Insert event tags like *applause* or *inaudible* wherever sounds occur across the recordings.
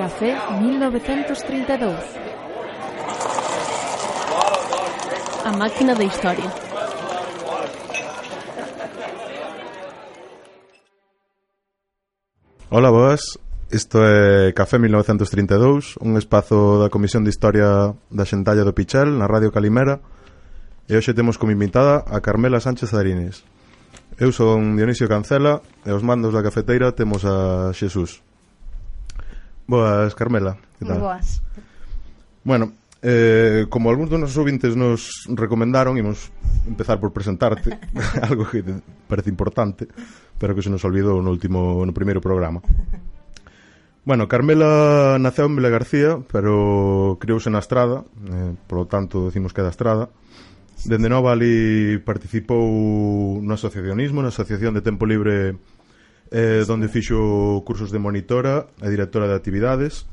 Café 1932. A máquina da historia. Ola, boas. Isto é Café 1932, un espazo da Comisión de Historia da Xentalla do Pichel, na Radio Calimera, e hoxe temos como invitada a Carmela Sánchez Arines. Eu son Dionisio Cancela e os mandos da cafeteira temos a Xesús. Boas, Carmela. Que tal? Boas. Bueno, eh, como algúns dos nosos ouvintes nos recomendaron, imos empezar por presentarte, *laughs* algo que parece importante, pero que se nos olvidou no último no primeiro programa. Bueno, Carmela naceu en Vila García, pero criouse na Estrada, eh, polo tanto decimos que é da Estrada. Dende nova ali participou no asociacionismo, na Asociación de Tempo Libre eh, donde fixo cursos de monitora e directora de actividades.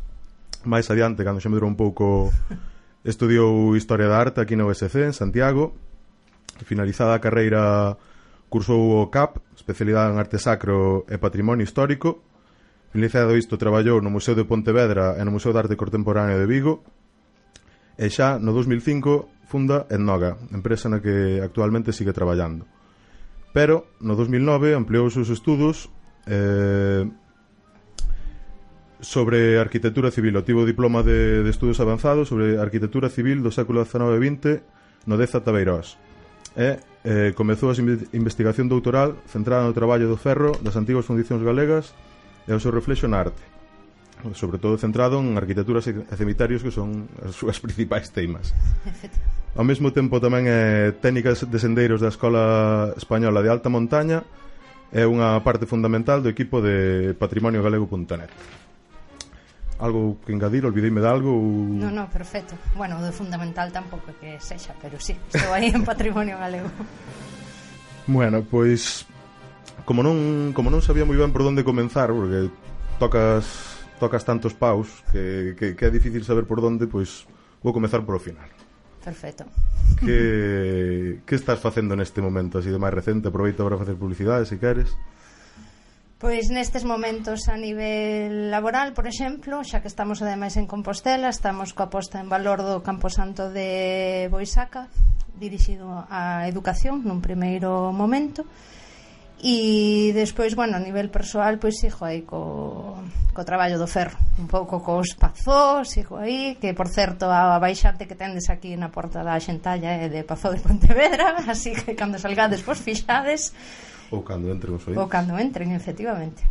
Mais adiante, cando xa medrou un pouco, *laughs* estudiou Historia da Arte aquí na USC, en Santiago. Finalizada a carreira, cursou o CAP, especialidade en Arte Sacro e Patrimonio Histórico. Finalizado isto, traballou no Museo de Pontevedra e no Museo de Arte Contemporáneo de Vigo. E xa, no 2005, funda Etnoga, empresa na que actualmente sigue traballando pero no 2009 ampliou os seus estudos Eh, sobre arquitectura civil, o tivo diploma de, de estudos avanzados sobre arquitectura civil do século XIX e XX no Deza Tabeirós. E eh, comezou a investigación doutoral centrada no traballo do ferro das antigas fundicións galegas e o seu reflexo na arte sobre todo centrado en arquitecturas e cemitarios que son as súas *laughs* principais teimas. Ao mesmo tempo tamén é técnicas de sendeiros da Escola Española de Alta Montaña é unha parte fundamental do equipo de Patrimonio Galego.net algo que engadir, olvideime de algo ou... Non, non, perfecto. Bueno, de fundamental tampouco que sexa Pero sí, estou aí en patrimonio galego. Bueno, pois como non, como non sabía moi ben por onde comenzar Porque tocas tocas tantos paus que, que, que é difícil saber por onde Pois vou comezar por o final. Perfecto. Que, que estás facendo neste momento así de máis recente? Aproveita para facer publicidade, se queres. Pois nestes momentos a nivel laboral, por exemplo, xa que estamos ademais en Compostela, estamos coa posta en valor do Camposanto de Boisaca, dirixido á educación nun primeiro momento, e e despois, bueno, a nivel persoal pois sigo aí co, co traballo do ferro un pouco cos pazós sigo aí, que por certo a baixante que tendes aquí na porta da xentalla é de Pazó de Pontevedra *laughs* así que cando salgades pois fixades ou cando entren os oídos ou cando entren, efectivamente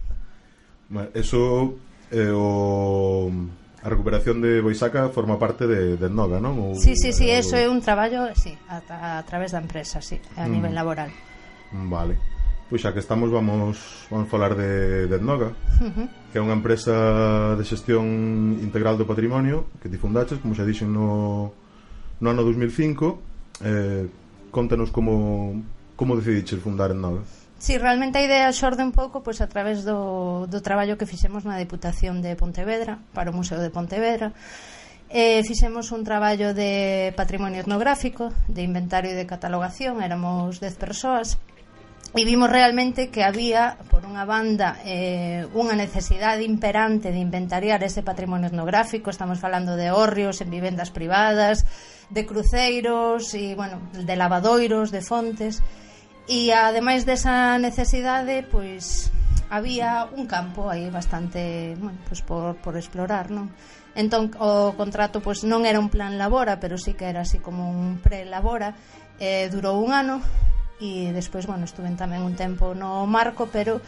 Eso eh, o a recuperación de Boisaca forma parte de, de Noga, non? Ou, sí, sí, sí, eso é un traballo sí, a, a, a través da empresa, sí, a mm. nivel laboral. Vale. Pois xa que estamos vamos vamos falar de Dendnoga, uh -huh. que é unha empresa de xestión integral do patrimonio que ti fundaches, como xa dixen no no ano 2005. Eh, contanos como como decidiches fundar Dendnoga. Sí, realmente a idea xorde un pouco pois a través do, do traballo que fixemos na Deputación de Pontevedra para o Museo de Pontevedra eh, fixemos un traballo de patrimonio etnográfico de inventario e de catalogación éramos 10 persoas e vimos realmente que había por unha banda eh, unha necesidade imperante de inventariar ese patrimonio etnográfico. Estamos falando de horrios en vivendas privadas de cruceiros e bueno, de lavadoiros, de fontes. E ademais desa necesidade pois había un campo aí bastante bueno, pois por, por explorar non? entón o contrato pois non era un plan labora pero sí que era así como un pre labora eh, durou un ano e despois, bueno, estuve tamén un tempo no Marco, pero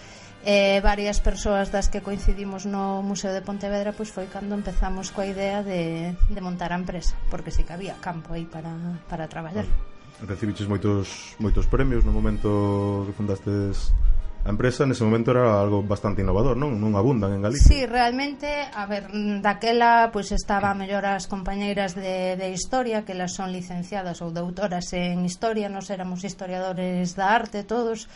eh, varias persoas das que coincidimos no Museo de Pontevedra pois foi cando empezamos coa idea de, de montar a empresa, porque sí que había campo aí para, para traballar. Vale. Recibiches moitos moitos premios no momento que fundastes A empresa nese momento era algo bastante innovador, non? Non abundan en Galicia. Sí, realmente, a ver, daquela pois pues, estaba mellor as compañeiras de, de historia, que las son licenciadas ou doutoras en historia, nos éramos historiadores da arte todos,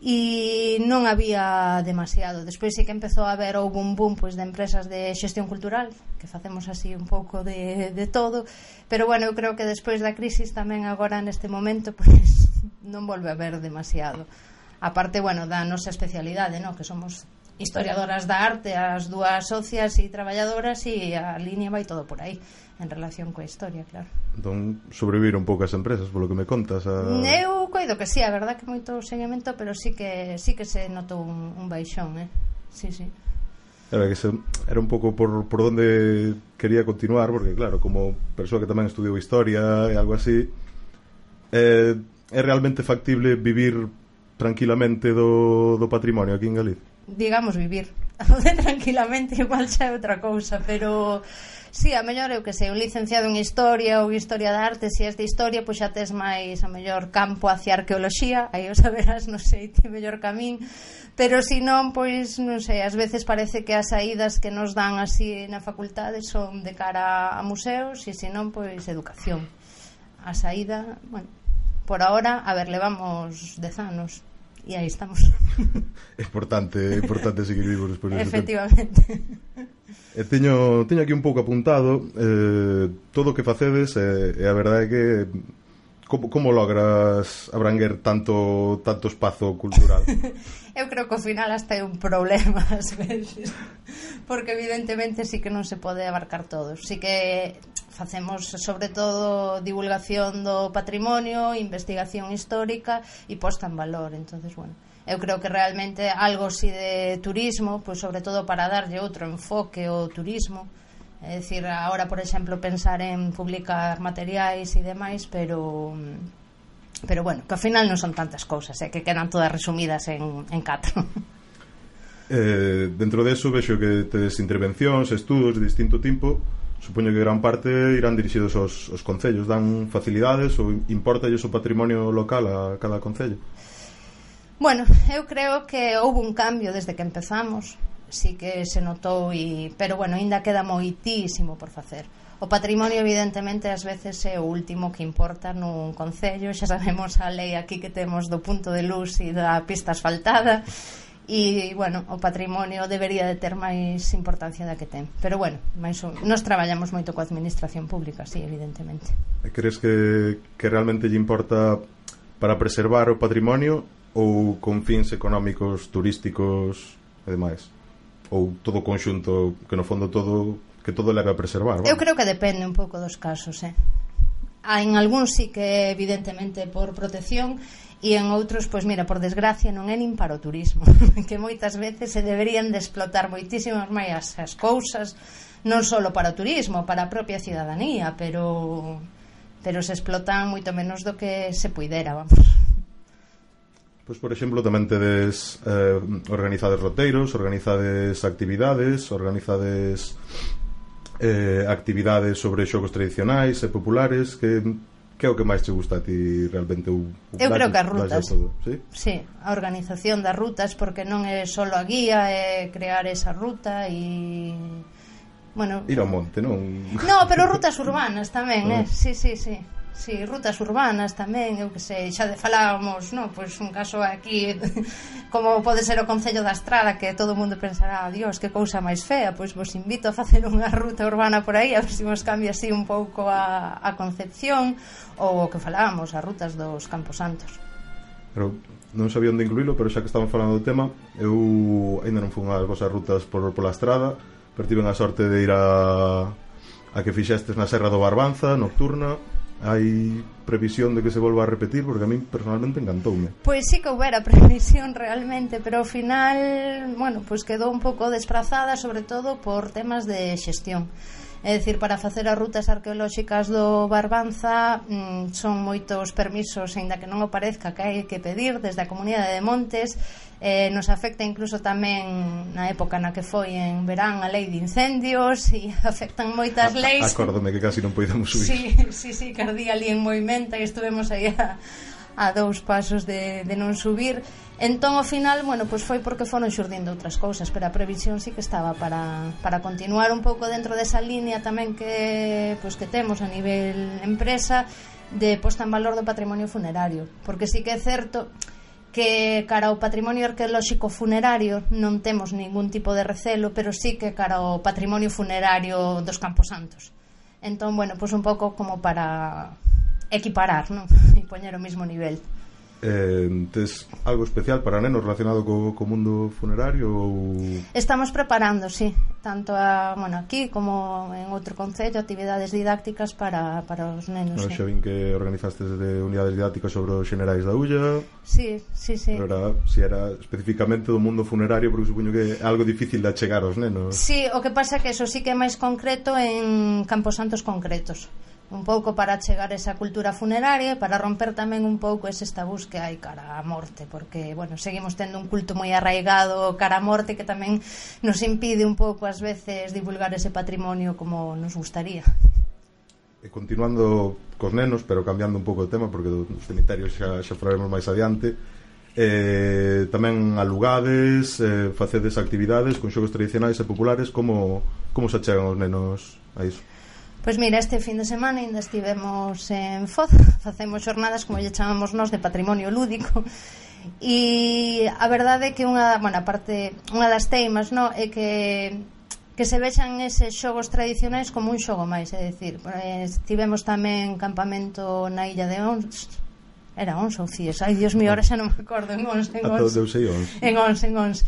e non había demasiado. Despois sí que empezou a haber houve un boom pois de empresas de xestión cultural, que facemos así un pouco de, de todo, pero bueno, eu creo que despois da crisis tamén agora neste momento *laughs* pois non volve a haber demasiado aparte, bueno, da nosa especialidade, no? que somos historiadoras da arte, as dúas socias e traballadoras e a línea vai todo por aí en relación coa historia, claro. Entón, sobreviviron poucas empresas, polo que me contas. A... Eu coido que sí, a verdad que moito seguimento, pero sí que sí que se notou un, un baixón, eh? Sí, sí. Era que se, era un pouco por, por onde quería continuar, porque claro, como persoa que tamén estudiou historia e algo así, eh, é realmente factible vivir tranquilamente do, do patrimonio aquí en Galicia? Digamos vivir. *laughs* Tranquilamente igual xa é outra cousa, pero sí, a mellor eu que sei, un licenciado en Historia ou Historia da Arte, se si és de Historia, pois xa tes máis a mellor campo hacia Arqueoloxía, aí o saberás, non sei, ti mellor camín, pero se si non, pois, non sei, ás veces parece que as saídas que nos dan así na facultade son de cara a museos e se non, pois, educación. A saída, bueno, por ahora, a ver, levamos dez anos e aí estamos. É *laughs* importante, é importante seguir vivos despois de Efectivamente. E teño, teño aquí un pouco apuntado eh, todo o que facedes e, eh, e a verdade é que Como, como logras abranguer tanto tanto espazo cultural? *laughs* Eu creo que ao final hasta é un problema *laughs* ás veces, porque evidentemente sí que non se pode abarcar todo. Sí que facemos sobre todo divulgación do patrimonio, investigación histórica e posta en valor, entonces bueno, eu creo que realmente algo si de turismo, pois pues sobre todo para darlle outro enfoque ao turismo, É dicir, agora, por exemplo, pensar en publicar materiais e demais, pero pero bueno, que ao final non son tantas cousas, é eh, que quedan todas resumidas en, en catro. *laughs* Eh, dentro de eso vexo que tedes intervencións, estudos de distinto tipo, supoño que gran parte irán dirixidos aos, aos concellos, dan facilidades ou importa o patrimonio local a cada concello? Bueno, eu creo que houve un cambio desde que empezamos sí que se notou e pero bueno, aínda queda moitísimo por facer. O patrimonio evidentemente ás veces é o último que importa nun concello, xa sabemos a lei aquí que temos do punto de luz e da pista asfaltada e bueno, o patrimonio debería de ter máis importancia da que ten. Pero bueno, máis un... nos traballamos moito coa administración pública, sí, evidentemente. Crees que que realmente lle importa para preservar o patrimonio ou con fins económicos, turísticos e demais? ou todo o conxunto que no fondo todo que todo leva a preservar. Vamos. Eu creo que depende un pouco dos casos, eh. Ah, en algúns sí que evidentemente por protección e en outros, pois mira, por desgracia non é nin para o turismo, *laughs* que moitas veces se deberían de explotar moitísimas máis as cousas, non só para o turismo, para a propia cidadanía, pero pero se explotan moito menos do que se puidera, vamos. Pois, por exemplo, tamén tedes eh, organizades roteiros, organizades actividades, organizades eh, actividades sobre xogos tradicionais e populares que que é o que máis te gusta a ti realmente o, o Eu creo que as rutas todo, ¿sí? sí, a organización das rutas porque non é só a guía é crear esa ruta e bueno, ir ao monte, non? No, pero rutas urbanas tamén, eh? Ah. Sí, sí, sí. Sí, rutas urbanas tamén, eu que sei, xa de falábamos, non? Pois un caso aquí *laughs* como pode ser o Concello da Estrada que todo o mundo pensará, dios, que cousa máis fea, pois vos invito a facer unha *laughs* ruta urbana por aí, a ver se vos cambia así un pouco a, a concepción ou o que falábamos, as rutas dos Campos Santos. Pero non sabía onde incluílo, pero xa que estamos falando do tema, eu ainda non fui ás vosas rutas por, pola estrada, pero tiven a sorte de ir a, a que fixestes na Serra do Barbanza, nocturna, hai previsión de que se volva a repetir porque a min personalmente encantoume. Pois sí que houbera *laughs* previsión realmente, pero ao final, bueno, pois quedou un pouco desprazada sobre todo por temas de xestión. É dicir, para facer as rutas arqueolóxicas do Barbanza mm, son moitos permisos, aínda que non o parezca que hai que pedir desde a Comunidade de Montes, eh, nos afecta incluso tamén na época na que foi en verán a lei de incendios e *laughs* afectan moitas leis. Acórdome que casi non podíamos subir. Sí, sí, sí, cardía ali en movimento e estuvemos aí a, a dous pasos de, de non subir entón ao final, bueno, pois foi porque foron xurdindo outras cousas, pero a previsión sí que estaba para, para continuar un pouco dentro desa línea tamén que pois que temos a nivel empresa de posta en valor do patrimonio funerario porque sí que é certo que cara ao patrimonio arqueolóxico funerario non temos ningún tipo de recelo, pero sí que cara ao patrimonio funerario dos Campos Santos. Entón, bueno, pois un pouco como para equiparar, non? E *laughs* poñer o mesmo nivel. Eh, tes algo especial para nenos relacionado co, co mundo funerario ou... Estamos preparando, sí tanto a, bueno, aquí como en outro concello actividades didácticas para, para os nenos. Non xa vin que organizaste de unidades didácticas sobre os xenerais da Ulla. Sí, sí, sí. Pero era, si era especificamente do mundo funerario, porque supoño que é algo difícil de achegar aos nenos. Sí, o que pasa é que eso sí que é máis concreto en camposantos concretos un pouco para chegar esa cultura funeraria e para romper tamén un pouco eses tabús que hai cara á morte, porque, bueno, seguimos tendo un culto moi arraigado cara á morte que tamén nos impide un pouco ás veces divulgar ese patrimonio como nos gustaría. E continuando cos nenos, pero cambiando un pouco o tema, porque dos cemitarios xa, xa falaremos máis adiante, eh, tamén alugades, eh, facedes actividades con xogos tradicionais e populares, como, como se achegan os nenos a iso? Pois mira, este fin de semana ainda estivemos en Foz, facemos xornadas como lle chamamos nós de patrimonio lúdico. E a verdade é que unha, bueno, parte, unha das teimas no, é que que se vexan eses xogos tradicionais como un xogo máis, é dicir, eh, estivemos tamén campamento na illa de Ons, era Ons ou Cíes, ai, dios mío, ahora xa non me acordo, en Ons, en Ons, en Ons, en Ons. En Ons.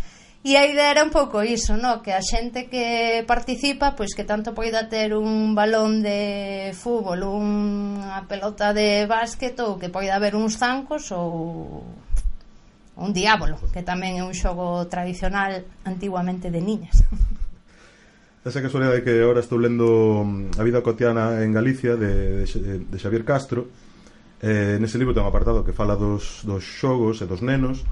E a idea era un pouco iso, no? que a xente que participa, pois que tanto poida ter un balón de fútbol, unha pelota de básquet ou que poida haber uns zancos ou un diábolo, que tamén é un xogo tradicional antiguamente de niñas. *laughs* Esa casualidade que agora estou lendo mm, A vida cotiana en Galicia de, de, eh, de Xavier Castro eh, nese libro ten un apartado que fala dos, dos xogos e dos nenos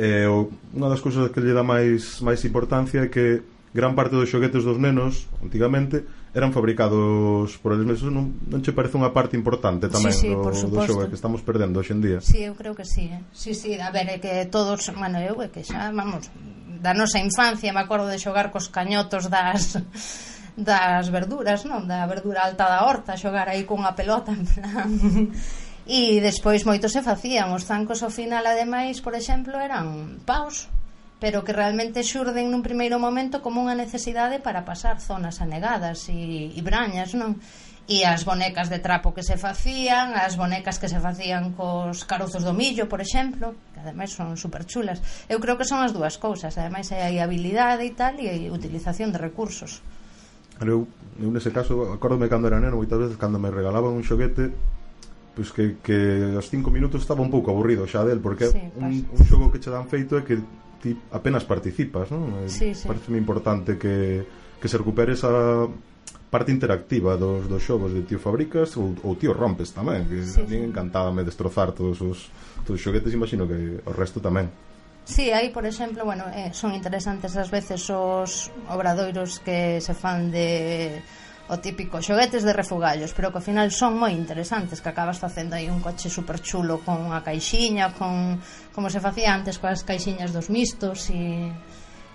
eh, unha das cousas que lle dá máis máis importancia é que gran parte dos xoguetes dos nenos antigamente eran fabricados por eles mesmos non, non che parece unha parte importante tamén sí, sí, do, do xogo que estamos perdendo hoxe en hoxendía Sí, eu creo que sí, eh? sí, sí a ver, é que todos, bueno, eu é que xa vamos, da nosa infancia me acordo de xogar cos cañotos das das verduras, non? Da verdura alta da horta, xogar aí cunha pelota en plan E despois moito se facían, os zancos ao final ademais, por exemplo, eran paus, pero que realmente xurden nun primeiro momento como unha necesidade para pasar zonas anegadas e, e brañas, non? E as bonecas de trapo que se facían, as bonecas que se facían cos carozos do millo, por exemplo, que ademais son super chulas. Eu creo que son as dúas cousas, ademais hai habilidade e tal e hai utilización de recursos. Eu, eu nese caso, acórdome cando era neno, moitas veces cando me regalaban un xoguete pois que, que aos 5 minutos estaba un pouco aburrido xa del porque sí, un, un xogo que che dan feito é que ti apenas participas non? Eh, sí, sí. parece importante que, que se recupere esa parte interactiva dos, dos xogos de tío fabricas ou, ou tío rompes tamén que sí, sí. encantábame destrozar todos os, todos os xoguetes imagino que o resto tamén Sí, aí, por exemplo, bueno, eh, son interesantes ás veces os obradoiros que se fan de o típico xoguetes de refugallos, pero que ao final son moi interesantes, que acabas facendo aí un coche super chulo con unha caixiña, con como se facía antes coas caixiñas dos mistos e,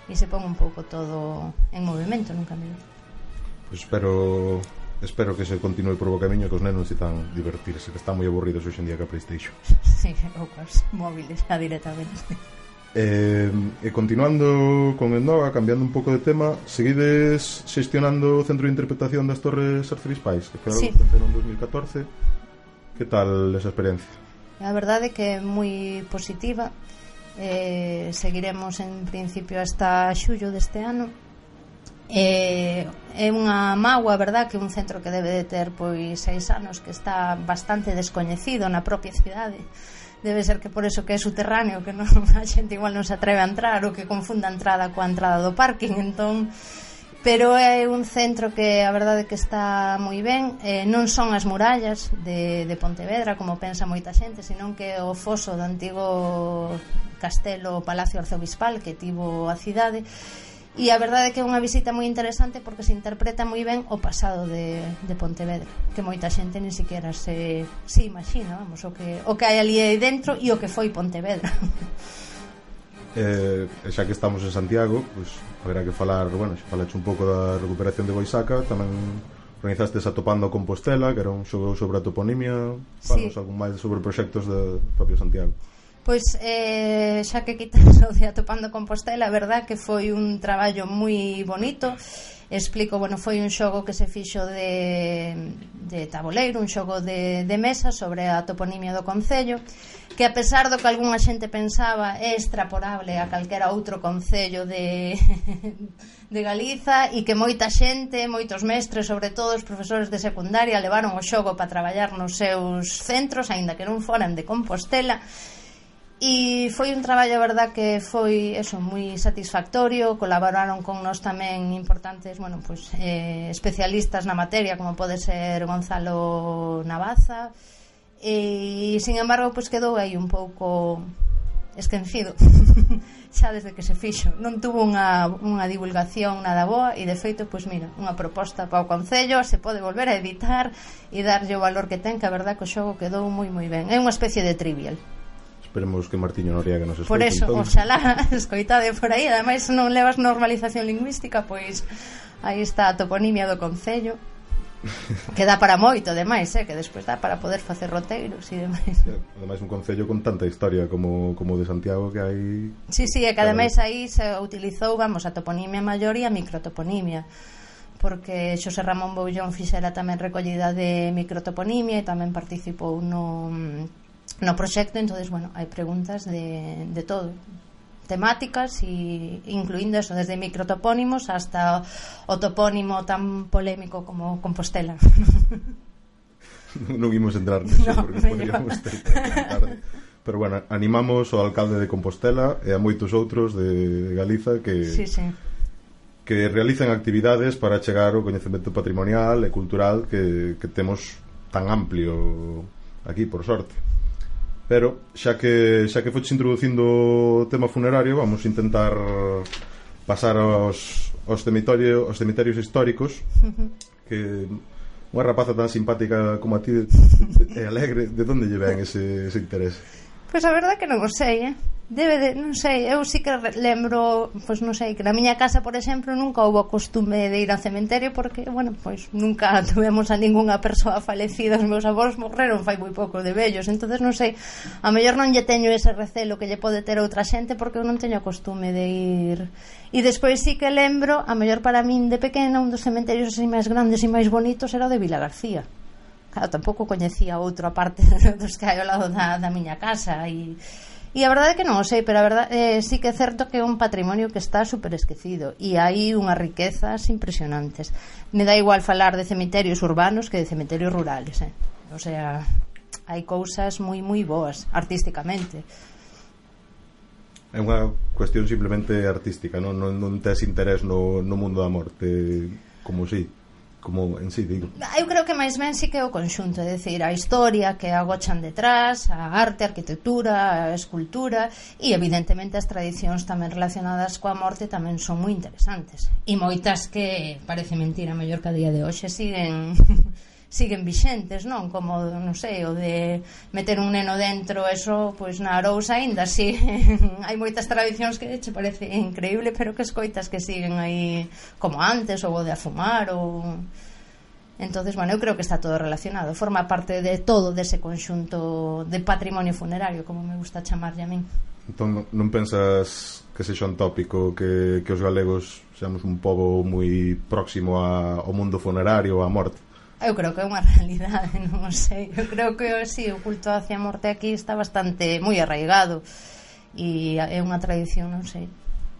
e se pon un pouco todo en movimento nun camiño. Pois pues espero espero que se continue por o camiño que os nenos necesitan divertirse, que están moi aburridos hoxe en día que a Playstation. *laughs* Sí, ou cos móviles xa directamente. Eh, e continuando con Endoga, cambiando un pouco de tema, seguides xestionando o Centro de Interpretación das Torres Arcebispais, que foi sí. en 2014. Que tal esa experiencia? A verdade é que é moi positiva. Eh, seguiremos en principio hasta xullo deste ano. Eh, é unha mágoa, verdad, que un centro que debe de ter pois seis anos que está bastante descoñecido na propia cidade debe ser que por eso que é subterráneo que non, *laughs* a xente igual non se atreve a entrar ou que confunda a entrada coa entrada do parking entón pero é un centro que a verdade que está moi ben eh, non son as murallas de, de Pontevedra como pensa moita xente senón que o foso do antigo castelo Palacio Arzobispal que tivo a cidade e a verdade é que é unha visita moi interesante porque se interpreta moi ben o pasado de, de Pontevedra que moita xente ni siquiera se, se imagina vamos, o, que, o que hai ali dentro e o que foi Pontevedra *laughs* eh, xa que estamos en Santiago pois, pues, haberá que falar bueno, xa falaxe un pouco da recuperación de Boisaca tamén organizaste a Topando Compostela que era un xogo sobre a toponimia falos sí. algún máis sobre proxectos de propio Santiago Pois eh, xa que quitas o de *laughs* Atopando Compostela, a verdad que foi un traballo moi bonito. Explico, bueno, foi un xogo que se fixo de, de tabuleiro, un xogo de, de mesa sobre a toponimia do Concello, que a pesar do que algunha xente pensaba é extrapolable a calquera outro Concello de, *laughs* de Galiza e que moita xente, moitos mestres, sobre todo os profesores de secundaria, levaron o xogo para traballar nos seus centros, aínda que non foran de Compostela, E foi un traballo, verdad, que foi eso, moi satisfactorio, colaboraron con nós tamén importantes, bueno, pues, eh, especialistas na materia, como pode ser Gonzalo Navaza, e, sin embargo, pues, quedou aí un pouco esquecido. *laughs* Xa desde que se fixo. Non tuvo unha, unha divulgación nada boa e de feito, pois mira, unha proposta para o Concello. Se pode volver a editar e darlle o valor que ten que a verdad que o xogo quedou moi moi ben. É unha especie de trivial. Esperemos que Martiño Noriega nos escoite. Por eso, entón. oxalá, *laughs* escoitade por aí. Ademais, non levas normalización lingüística, pois aí está a toponimia do Concello. que dá para moito, demais, eh? que despois dá para poder facer roteiros e demais. Ademais, un concello con tanta historia como, como de Santiago que hai... Sí, sí, e que ademais aí se utilizou, vamos, a toponimia maior e a microtoponimia porque Xosé Ramón Boullón fixera tamén recollida de microtoponimia e tamén participou no no proxecto, entonces bueno, hai preguntas de, de todo temáticas e incluindo eso desde microtopónimos hasta o topónimo tan polémico como Compostela. *laughs* non imos entrar nisso *laughs* no, porque podríamos ter tarde. Pero bueno, animamos ao alcalde de Compostela e a moitos outros de Galiza que sí, sí. que realizan actividades para chegar o coñecemento patrimonial e cultural que, que temos tan amplio aquí, por sorte. Pero xa que xa que foches introducindo o tema funerario, vamos intentar pasar aos aos cemiterios, aos cemiterios históricos *laughs* que unha rapaza tan simpática como a ti e alegre, de onde lle ven ese, ese interés? Pois a verdade que non o sei, eh? Debe de, non sei, eu sí que lembro, pois non sei, que na miña casa, por exemplo, nunca houve o costume de ir ao cementerio porque, bueno, pois nunca *laughs* tuvemos a ningunha persoa falecida, os meus avós morreron fai moi pouco de vellos, entonces non sei, a mellor non lle teño ese recelo que lle pode ter outra xente porque eu non teño o costume de ir. E despois sí que lembro, a mellor para min de pequena, un dos cementerios así máis grandes e máis bonitos era o de Vila García claro, tampouco coñecía outro aparte *laughs* dos que hai ao lado da, da miña casa e E a verdade é que non o sei, pero a verdade eh, sí que é certo que é un patrimonio que está super esquecido e hai unhas riquezas impresionantes. Me dá igual falar de cemiterios urbanos que de cemiterios rurales, eh. O sea, hai cousas moi moi boas artísticamente. É unha cuestión simplemente artística, non, non, non tes interés no, no mundo da morte como si como en sí, digo. Eu creo que máis ben sí que é o conxunto, é dicir, a historia que agochan detrás, a arte, a arquitectura, a escultura e evidentemente as tradicións tamén relacionadas coa morte tamén son moi interesantes. E moitas que parece mentira, mellor que a día de hoxe siguen *laughs* siguen vixentes, non? Como, non sei, o de meter un neno dentro, eso, pois na Arousa aínda si *laughs* hai moitas tradicións que che parece increíble, pero que escoitas que siguen aí como antes, ou o de afumar, ou... Entonces, bueno, eu creo que está todo relacionado, forma parte de todo dese conxunto de patrimonio funerario, como me gusta chamarlle a min. Entón, non pensas que sexa un tópico que, que os galegos seamos un pobo moi próximo a, ao mundo funerario, á morte? Eu creo que é unha *laughs* realidade, non sei. Eu creo que si sí, o culto hacia a morte aquí está bastante moi arraigado e é unha tradición, non sei.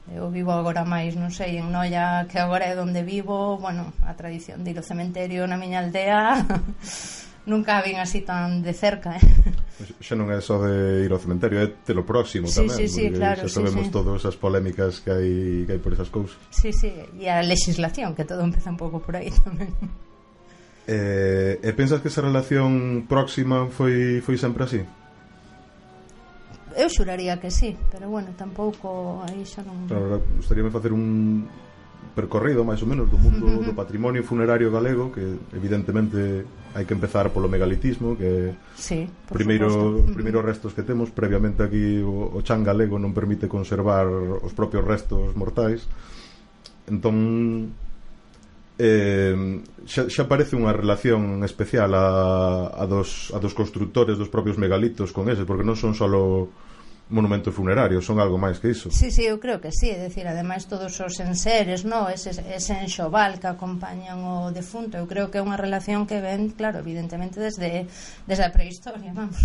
Eu vivo agora máis, non sei, en Noia, que agora é onde vivo, bueno, a tradición de ir ao cementerio na miña aldea *laughs* nunca a vin así tan de cerca, eh. Xa non é só de ir ao cementerio, é te lo próximo sí, tamén, sí, sí, claro, xa sabemos sí, sí. todas as polémicas que hai, que hai por esas cousas. Sí, sí, e a legislación, que todo empeza un pouco por aí *laughs* tamén. Eh, e pensas que esa relación próxima foi, foi sempre así? Eu xuraría que sí, pero bueno, tampouco aí xa non... Claro, gustaríame facer un percorrido máis ou menos do mundo uh -huh. do patrimonio funerario galego que evidentemente hai que empezar polo megalitismo que sí, primeiro supuesto. primeiro restos que temos previamente aquí o, o chan galego non permite conservar os propios restos mortais entón eh, xa, xa parece unha relación especial a, a, dos, a dos constructores dos propios megalitos con ese, porque non son só monumentos funerarios, son algo máis que iso. Sí, sí, eu creo que sí, é dicir, ademais todos os enseres, no, ese, ese enxoval que acompañan o defunto, eu creo que é unha relación que ven, claro, evidentemente desde, desde a prehistoria, vamos.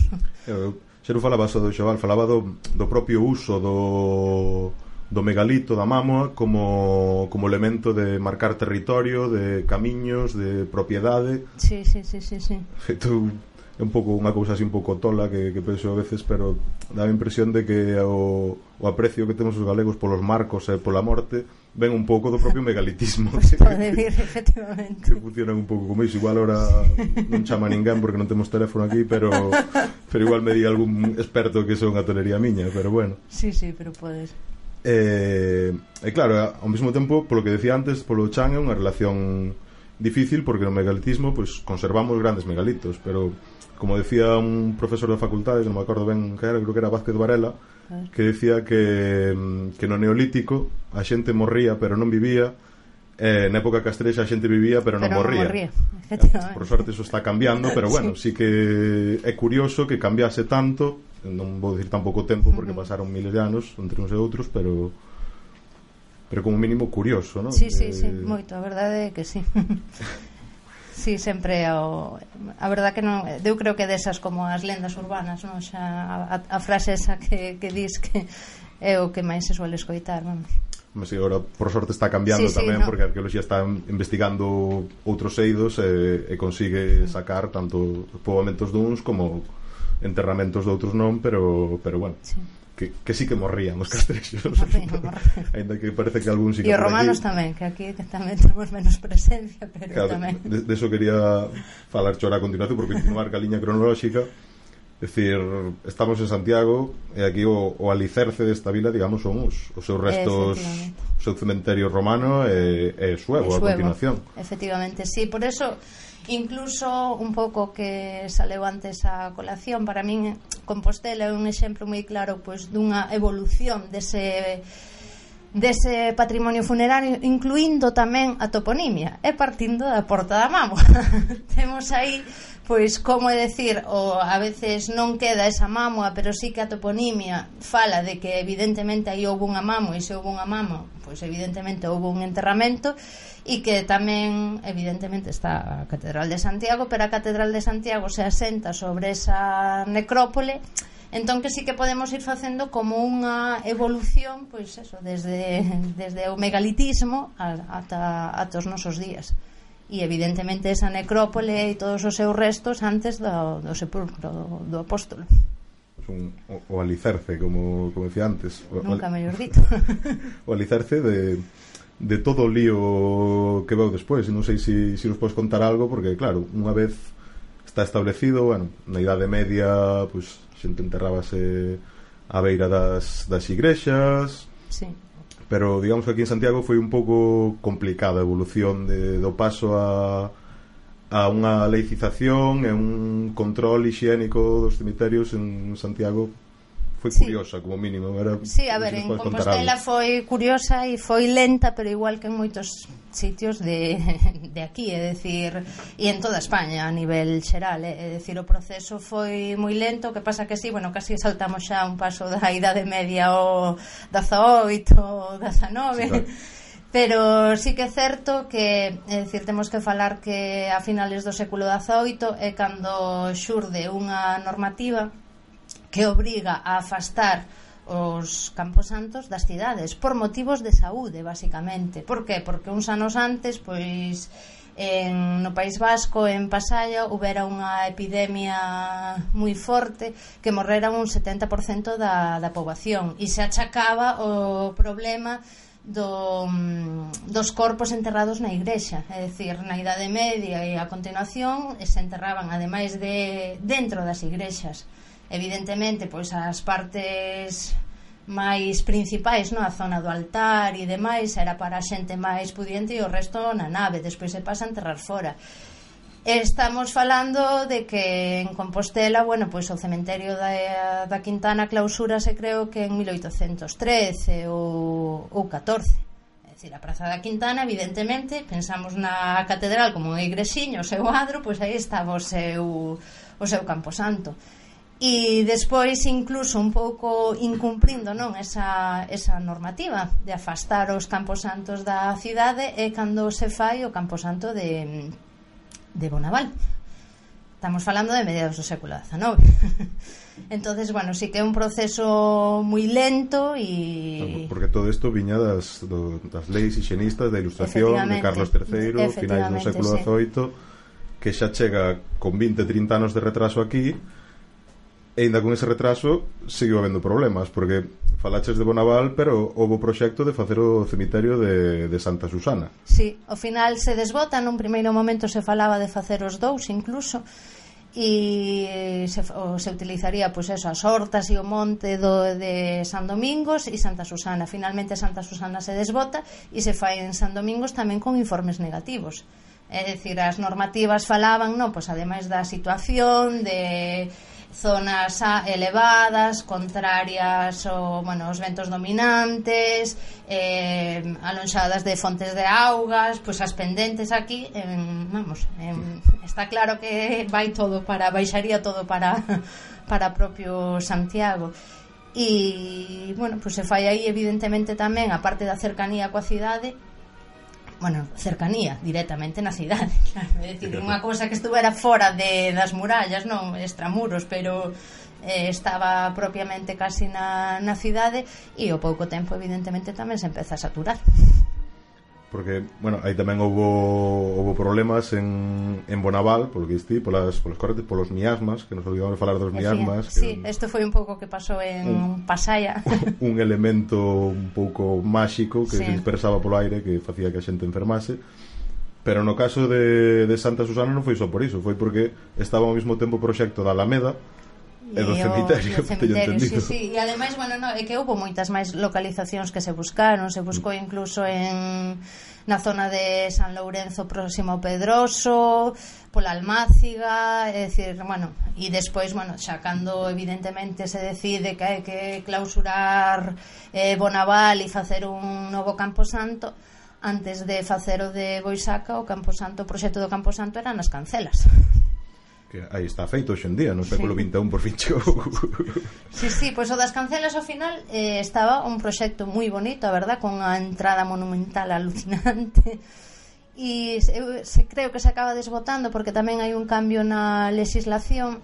Eu, xa non falaba só do enxoval, falaba do, do propio uso do do megalito da mámoa como, como elemento de marcar territorio, de camiños, de propiedade. Sí, sí, sí, sí, sí. Feito é un pouco unha cousa así un pouco tola que, que penso a veces, pero dá a impresión de que o, o aprecio que temos os galegos polos marcos e pola morte ven un pouco do propio megalitismo. Pues *laughs* pois pode *laughs* vir, efectivamente. que funcionan un pouco como iso. Igual ahora non chama ninguén porque non temos teléfono aquí pero pero igual me di algún experto que son a tolería miña pero bueno. Sí, sí, pero podes. E, e claro, ao mesmo tempo, polo que decía antes, polo chan é unha relación difícil porque no megalitismo pois, conservamos grandes megalitos, pero como decía un profesor da facultade, non me acordo ben que era, creo que era Vázquez Varela, ah. que decía que, que no neolítico a xente morría pero non vivía eh, na época castrexa a xente vivía pero, pero non morría, non morría. Eh, por sorte iso está cambiando pero bueno, *laughs* sí. sí que é curioso que cambiase tanto non vou dicir tampouco tempo porque pasaron miles de anos entre uns e outros, pero pero como mínimo curioso, non? Sí, sí, eh... sí, moito, a verdade é que sí. *laughs* Sí, sempre o... a verdad que non eu creo que desas como as lendas urbanas, non? Xa a, a frase esa que que dis que é o que máis se suele escoitar, vamos. Mas si, agora por sorte está cambiando sí, sí, tamén no. porque a arqueoloxía está investigando outros eidos e, e consigue sacar tanto poboamentos duns como enterramentos de outros non, pero pero bueno. Sí. Que, que sí que morrían os castrexos Ainda *laughs* que parece que algún sí que E os romanos aquí. tamén, que aquí que tamén temos menos presencia Pero claro, tamén de, de eso quería falar chora a continuación Por continuar ca liña cronolóxica decir, estamos en Santiago e aquí o, o alicerce desta vila, digamos, son os, os seus restos o seu cementerio romano e, e suevo, e suevo, a continuación. Efectivamente, sí, por eso Incluso un pouco que saleu antes a colación, para min Compostela é un exemplo moi claro pois dunha evolución dese dese patrimonio funerario incluindo tamén a toponimia e partindo da Porta da Mamo. *laughs* Temos aí pois como é decir o a veces non queda esa mámoa pero sí que a toponimia fala de que evidentemente aí houve unha mamo e se houve unha mamo pois evidentemente houve un enterramento e que tamén evidentemente está a Catedral de Santiago pero a Catedral de Santiago se asenta sobre esa necrópole entón que sí que podemos ir facendo como unha evolución pois eso, desde, desde o megalitismo ata, ata os nosos días. E evidentemente esa necrópole e todos os seus restos antes do, do sepulcro do, do apóstolo. Un, o, o alicerce, como, como decía antes. O, Nunca mellor dito *laughs* O alicerce de, de todo o lío que veu despois non sei se si, si nos podes contar algo porque claro, unha vez está establecido bueno, na idade media pois, xente enterrábase á beira das, das igrexas sí. pero digamos que aquí en Santiago foi un pouco complicada a evolución de, do paso a a unha laicización e un control higiénico dos cemiterios en Santiago foi sí. curiosa, como mínimo. Era, sí, a ver, en Compostela foi curiosa e foi lenta, pero igual que en moitos sitios de, *laughs* de aquí, é decir, e en toda España a nivel xeral, eh. é, decir, o proceso foi moi lento, que pasa que sí, bueno, casi saltamos xa un paso da idade media o 18 ou 19. Sí, claro pero sí que é certo que é dicir, temos que falar que a finales do século XVIII é cando xurde unha normativa que obriga a afastar os camposantos das cidades por motivos de saúde, basicamente. Por que? Porque uns anos antes, pois en, no País Vasco, en Pasaya, houbera unha epidemia moi forte que morrera un 70% da, da poboación e se achacaba o problema do, dos corpos enterrados na igrexa é dicir, na Idade Media e a continuación se enterraban ademais de dentro das igrexas evidentemente pois as partes máis principais, non? A zona do altar e demais era para a xente máis pudiente e o resto na nave, despois se pasa a enterrar fora. Estamos falando de que en Compostela, bueno, pois o cementerio da, da Quintana clausura se creo que en 1813 ou, ou 14 decir, a Praza da Quintana, evidentemente, pensamos na catedral como igresiño, o seu adro, pois aí estaba o seu, o seu camposanto. santo e despois incluso un pouco incumprindo non esa, esa normativa de afastar os camposantos da cidade e cando se fai o camposanto de, de Bonaval estamos falando de mediados do século XIX *laughs* entonces bueno, sí que é un proceso moi lento e... porque todo isto viña das, do, das leis higienistas da ilustración de Carlos III finais do século XVIII sí. que xa chega con 20, 30 anos de retraso aquí e ainda con ese retraso seguiu habendo problemas porque falaches de Bonaval pero houve o proxecto de facer o cemiterio de, de Santa Susana. Sí, ao final se desbota nun primeiro momento se falaba de facer os dous incluso e se, o, se utilizaría pois eso, as hortas e o monte do, de San Domingos e Santa Susana. Finalmente Santa Susana se desbota e se fai en San Domingos tamén con informes negativos. É dicir, as normativas falaban, non, pois ademais da situación de zonas elevadas, contrarias ao, bueno, aos ventos dominantes, eh, alonxadas de fontes de augas, pois as pendentes aquí, en, vamos, en, está claro que vai todo para, baixaría todo para, *laughs* para propio Santiago. E, bueno, pois se fai aí evidentemente tamén, a parte da cercanía coa cidade, bueno, cercanía directamente na cidade *laughs* claro, é dicir, unha cousa que estuvera fora de, das murallas, non extramuros pero eh, estaba propiamente casi na, na cidade e ao pouco tempo evidentemente tamén se empeza a saturar porque, bueno, aí tamén houve, houve problemas en, en Bonaval, polo que distí, polas, polas cortes, polos miasmas, que nos olvidamos de falar dos miasmas. Sí, que isto sí, foi un pouco que pasou en un, Pasaya. *laughs* Un elemento un pouco máxico que sí. se dispersaba polo aire que facía que a xente enfermase. Pero no caso de, de Santa Susana non foi só por iso, foi porque estaba ao mesmo tempo o proxecto da Alameda, E do cemiterio, do *laughs* cemiterio sí, sí. E ademais, bueno, no, é que houve moitas máis localizacións que se buscaron, se buscou incluso en na zona de San Lourenzo próximo ao Pedroso, pola Almáciga, é dicir, bueno, e despois, bueno, xa cando evidentemente se decide que hai que clausurar eh, Bonaval e facer un novo Camposanto, antes de facer o de Boisaca, o Camposanto, o proxecto do Camposanto era nas cancelas que aí está feito hoxendía, no século sí. 21 por fin chegou. *laughs* Sí, sí, pois pues, o das cancelas ao final eh, estaba un proxecto moi bonito, a verdad, con a entrada monumental alucinante. *laughs* E se, se creo que se acaba desbotando porque tamén hai un cambio na legislación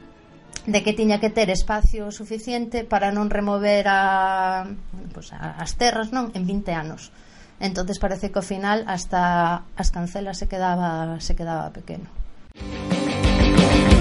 de que tiña que ter espacio suficiente para non remover a, pues, a, as terras non en 20 anos. Entonces parece que ao final hasta as cancelas se quedaba se quedaba pequeno. Música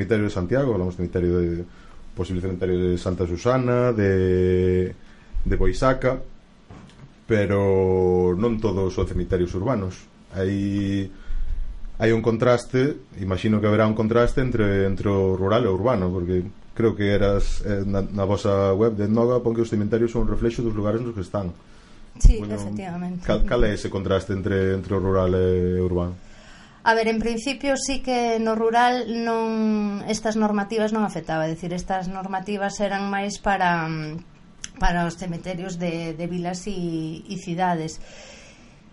cemiterio de Santiago, hablamos de cemiterio de posible cemiterio de Santa Susana, de de Boisaca, pero non todos son cemiterios urbanos. Hai hai un contraste, imagino que haberá un contraste entre entre o rural e o urbano, porque creo que eras eh, na, na vosa web de Noga pon que os cementerios son un reflexo dos lugares nos que están. Sí, bueno, efectivamente. Cal, cal é ese contraste entre entre o rural e o urbano? A ver, en principio sí que no rural non estas normativas non afectaba, é dicir, estas normativas eran máis para mm, para os cementerios de, de vilas e, e cidades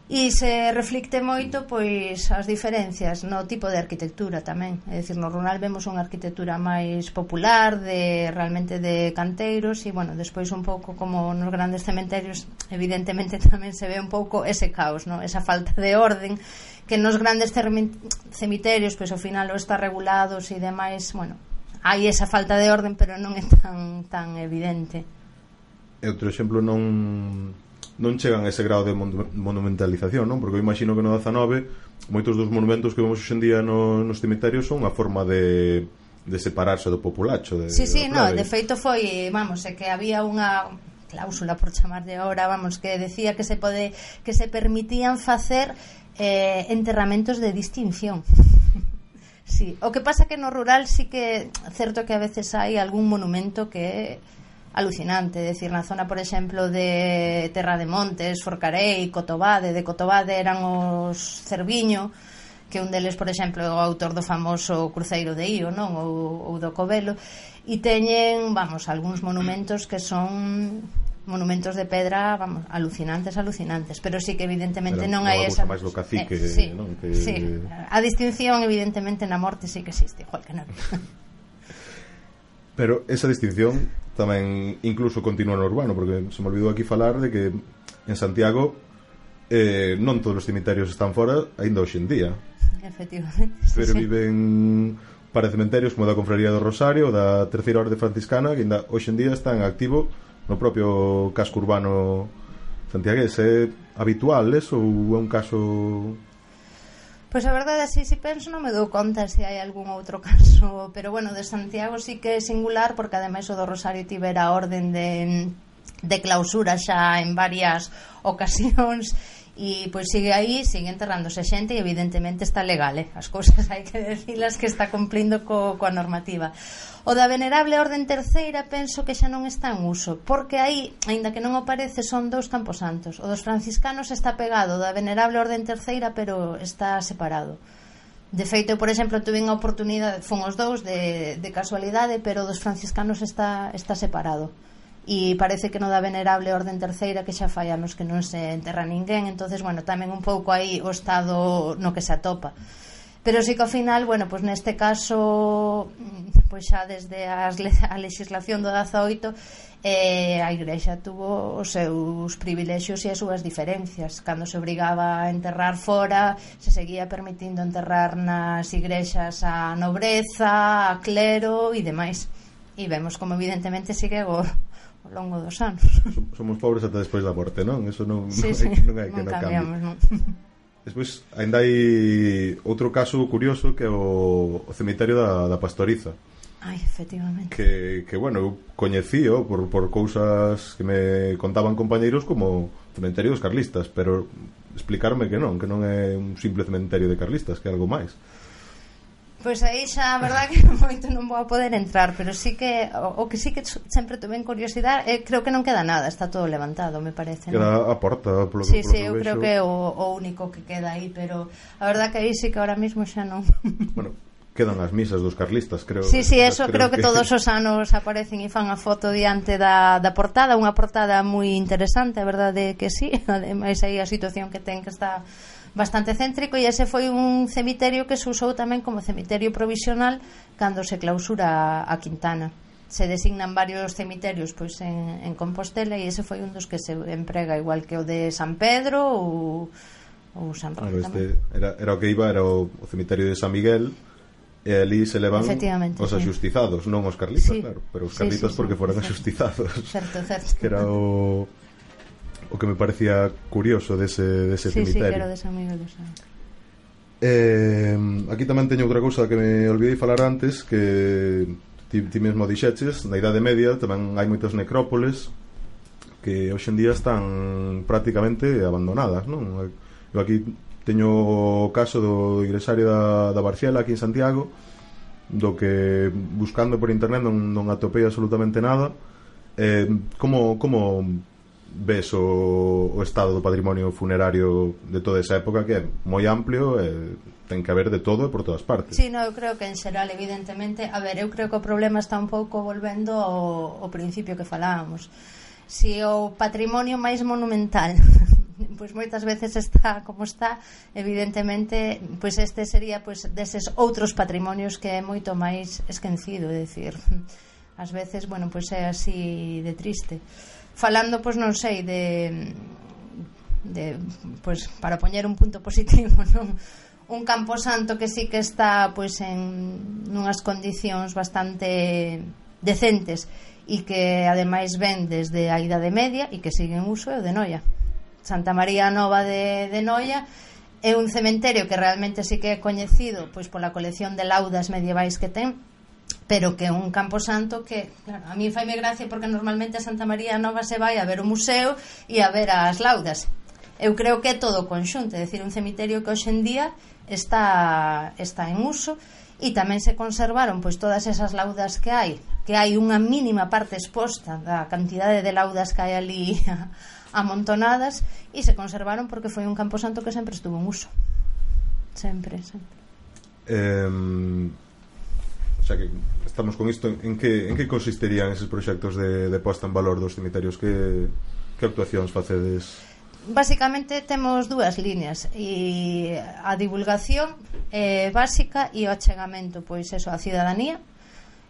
e se reflicte moito pois as diferencias no tipo de arquitectura tamén é dicir, no rural vemos unha arquitectura máis popular de realmente de canteiros e bueno, despois un pouco como nos grandes cementerios evidentemente *laughs* tamén se ve un pouco ese caos no? esa falta de orden que nos grandes cemiterios pois ao final o está regulados e demais bueno, hai esa falta de orden pero non é tan, tan evidente E outro exemplo non non chegan a ese grado de monumentalización, non? Porque eu imagino que no 19 moitos dos monumentos que vemos hoxendía no, nos cemitarios son unha forma de de separarse do populacho de, Sí, sí, no, de feito foi, vamos, é que había unha cláusula por chamar de ahora, vamos, que decía que se pode que se permitían facer eh, enterramentos de distinción. *laughs* sí, o que pasa que no rural sí que certo que a veces hai algún monumento que é alucinante, decir, na zona, por exemplo, de Terra de Montes, Forcarei, Cotobade, de Cotobade eran os Cerviño, que un deles, por exemplo, é o autor do famoso Cruceiro de Io, non? Ou, ou do Covelo, e teñen, vamos, algúns monumentos que son monumentos de pedra, vamos, alucinantes, alucinantes, pero sí que evidentemente pero non hai esa máis do cacique, eh, sí, non? Que... Sí. A distinción evidentemente na morte sí que existe, igual que non. pero esa distinción tamén incluso continúa no urbano, porque se me olvidou aquí falar de que en Santiago eh, non todos os cemiterios están fora aínda hoxe en día. Efectivamente. Pero sí. viven para cementerios como da Confraría do Rosario, da Terceira Orde Franciscana, que ainda hoxe en día están activo no propio casco urbano santiagués. É habitual eso ou é un caso Pois a verdade, así se si penso, non me dou conta se hai algún outro *laughs* caso, pero bueno, de Santiago sí que é singular porque ademais o do Rosario tivera orden de de clausura xa en varias ocasións e pois sigue aí, sigue enterrándose xente e evidentemente está legal, eh? as cousas *laughs* hai que decilas que está cumplindo co, coa normativa. O da venerable orden terceira penso que xa non está en uso, porque aí, aínda que non aparece, son dous camposantos. O dos franciscanos está pegado, da venerable orden terceira, pero está separado. De feito, eu, por exemplo, tuve a oportunidade, fun os dous de, de casualidade, pero dos franciscanos está, está separado e parece que no da venerable orden terceira que xa fai anos que non se enterra ninguén. Entonces bueno, tamén un pouco aí o estado no que se atopa. Pero sí que ao final, bueno, pois neste caso pois xa desde as, a legislación do 18 eh, a Igrexa tuvo os seus privilexios e as súas diferencias. Cando se obrigaba a enterrar fora se seguía permitindo enterrar nas igrexas a nobreza a clero e demais. E vemos como evidentemente sigue o, ao longo dos anos. *laughs* Somos pobres ata despois da morte, non? Eso non, sí, non, sí. non hai que non, non cambiamos, non. *laughs* Despois, ainda hai outro caso curioso que é o, o cemiterio da, da Pastoriza. Ai, efectivamente. Que, que bueno, eu coñecío por, por cousas que me contaban compañeiros como cementerio dos carlistas, pero explicarme que non, que non é un simple cementerio de carlistas, que é algo máis. Pois aí xa a verdad que moito non vou a poder entrar, pero sí que o, o que sí que sempre tuve curiosidade, eh, creo que non queda nada, está todo levantado, me parece. Queda ¿no? a porta, polo sí, que Sí, que eu vexo. creo que é o, o único que queda aí, pero a verdad que aí sí que ahora mismo xa non. Bueno, quedan as misas dos carlistas, creo. Sí, sí, eso creo, creo que... que todos *laughs* os anos aparecen e fan a foto diante da, da portada, unha portada moi interesante, a verdade que sí, *laughs* ademais aí a situación que ten que está bastante céntrico e ese foi un cemiterio que se usou tamén como cemiterio provisional cando se clausura a Quintana. Se designan varios cemiterios pois en, en Compostela e ese foi un dos que se emprega igual que o de San Pedro ou, ou San Pedro claro, este era, era o que iba era o, o cemiterio de San Miguel e ali se levan os axustizados, sí. non os carlitos, sí. claro, pero os carlitos sí, sí, sí porque foran sí, axustizados. Certo, *laughs* certo. Que era o o que me parecía curioso dese dese sí, cemiterio. Sí, sí, era de San Miguel dos Santos. Eh, aquí tamén teño outra cousa que me olvidei falar antes que ti, ti mesmo dixeches na Idade Media tamén hai moitas necrópoles que hoxe en día están prácticamente abandonadas non? eu aquí Teño o caso do igresario da, da Barciela aquí en Santiago do que buscando por internet non, non atopei absolutamente nada. Eh, como, como ves o, o estado do patrimonio funerario de toda esa época que é moi amplio e ten que haber de todo e por todas partes? Sí, no, eu creo que en xeral evidentemente a ver, eu creo que o problema está un pouco volvendo ao, ao principio que falábamos. Si o patrimonio máis monumental *laughs* *laughs* pois moitas veces está como está, evidentemente, pois este sería pois deses outros patrimonios que é moito máis esquecido, é dicir, *laughs* ás veces, bueno, pois é así de triste. Falando, pois non sei, de de pois para poñer un punto positivo, *laughs* non? un camposanto que sí que está pois en nunhas condicións bastante decentes e que ademais ven desde a idade media e que sigue en uso é o de Noia. Santa María Nova de, de Noia é un cementerio que realmente sí que é coñecido pois pola colección de laudas medievais que ten pero que é un campo santo que, claro, a mí faime gracia porque normalmente a Santa María Nova se vai a ver o museo e a ver as laudas. Eu creo que é todo conxunto, é dicir, un cemiterio que hoxe en día está, está en uso e tamén se conservaron pois todas esas laudas que hai, que hai unha mínima parte exposta da cantidade de laudas que hai ali *laughs* amontonadas e se conservaron porque foi un campo santo que sempre estuvo en uso sempre, sempre eh, sea que estamos con isto en que, en que consistirían eses proxectos de, de posta en valor dos cemiterios? que, que actuacións facedes? Básicamente temos dúas líneas e a divulgación eh, básica e o achegamento pois eso, a cidadanía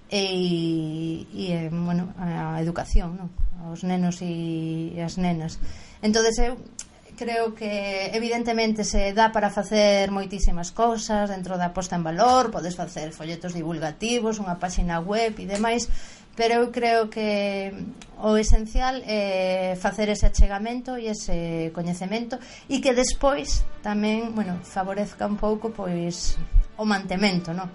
e, e bueno, a educación non? aos nenos e as nenas entonces eu creo que evidentemente se dá para facer moitísimas cousas dentro da posta en valor, podes facer folletos divulgativos, unha páxina web e demais, pero eu creo que o esencial é facer ese achegamento e ese coñecemento e que despois tamén, bueno, favorezca un pouco pois o mantemento, non?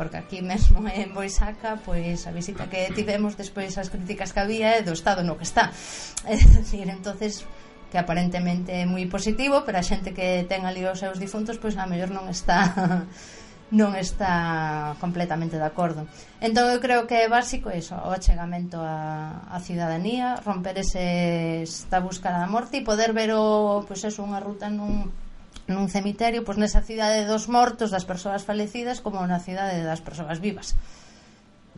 porque aquí mesmo *laughs* en Boisaca pois a visita que tivemos despois as críticas que había é do estado no que está *laughs* é dicir, entonces que aparentemente é moi positivo pero a xente que ten ali os seus difuntos pois a mellor non está *laughs* non está completamente de acordo. Entón eu creo que é básico iso, o achegamento á, a cidadanía, romper ese esta búscara da morte e poder ver o, pois eso, unha ruta nun nun cemiterio, pois nesa cidade dos mortos, das persoas falecidas, como na cidade das persoas vivas.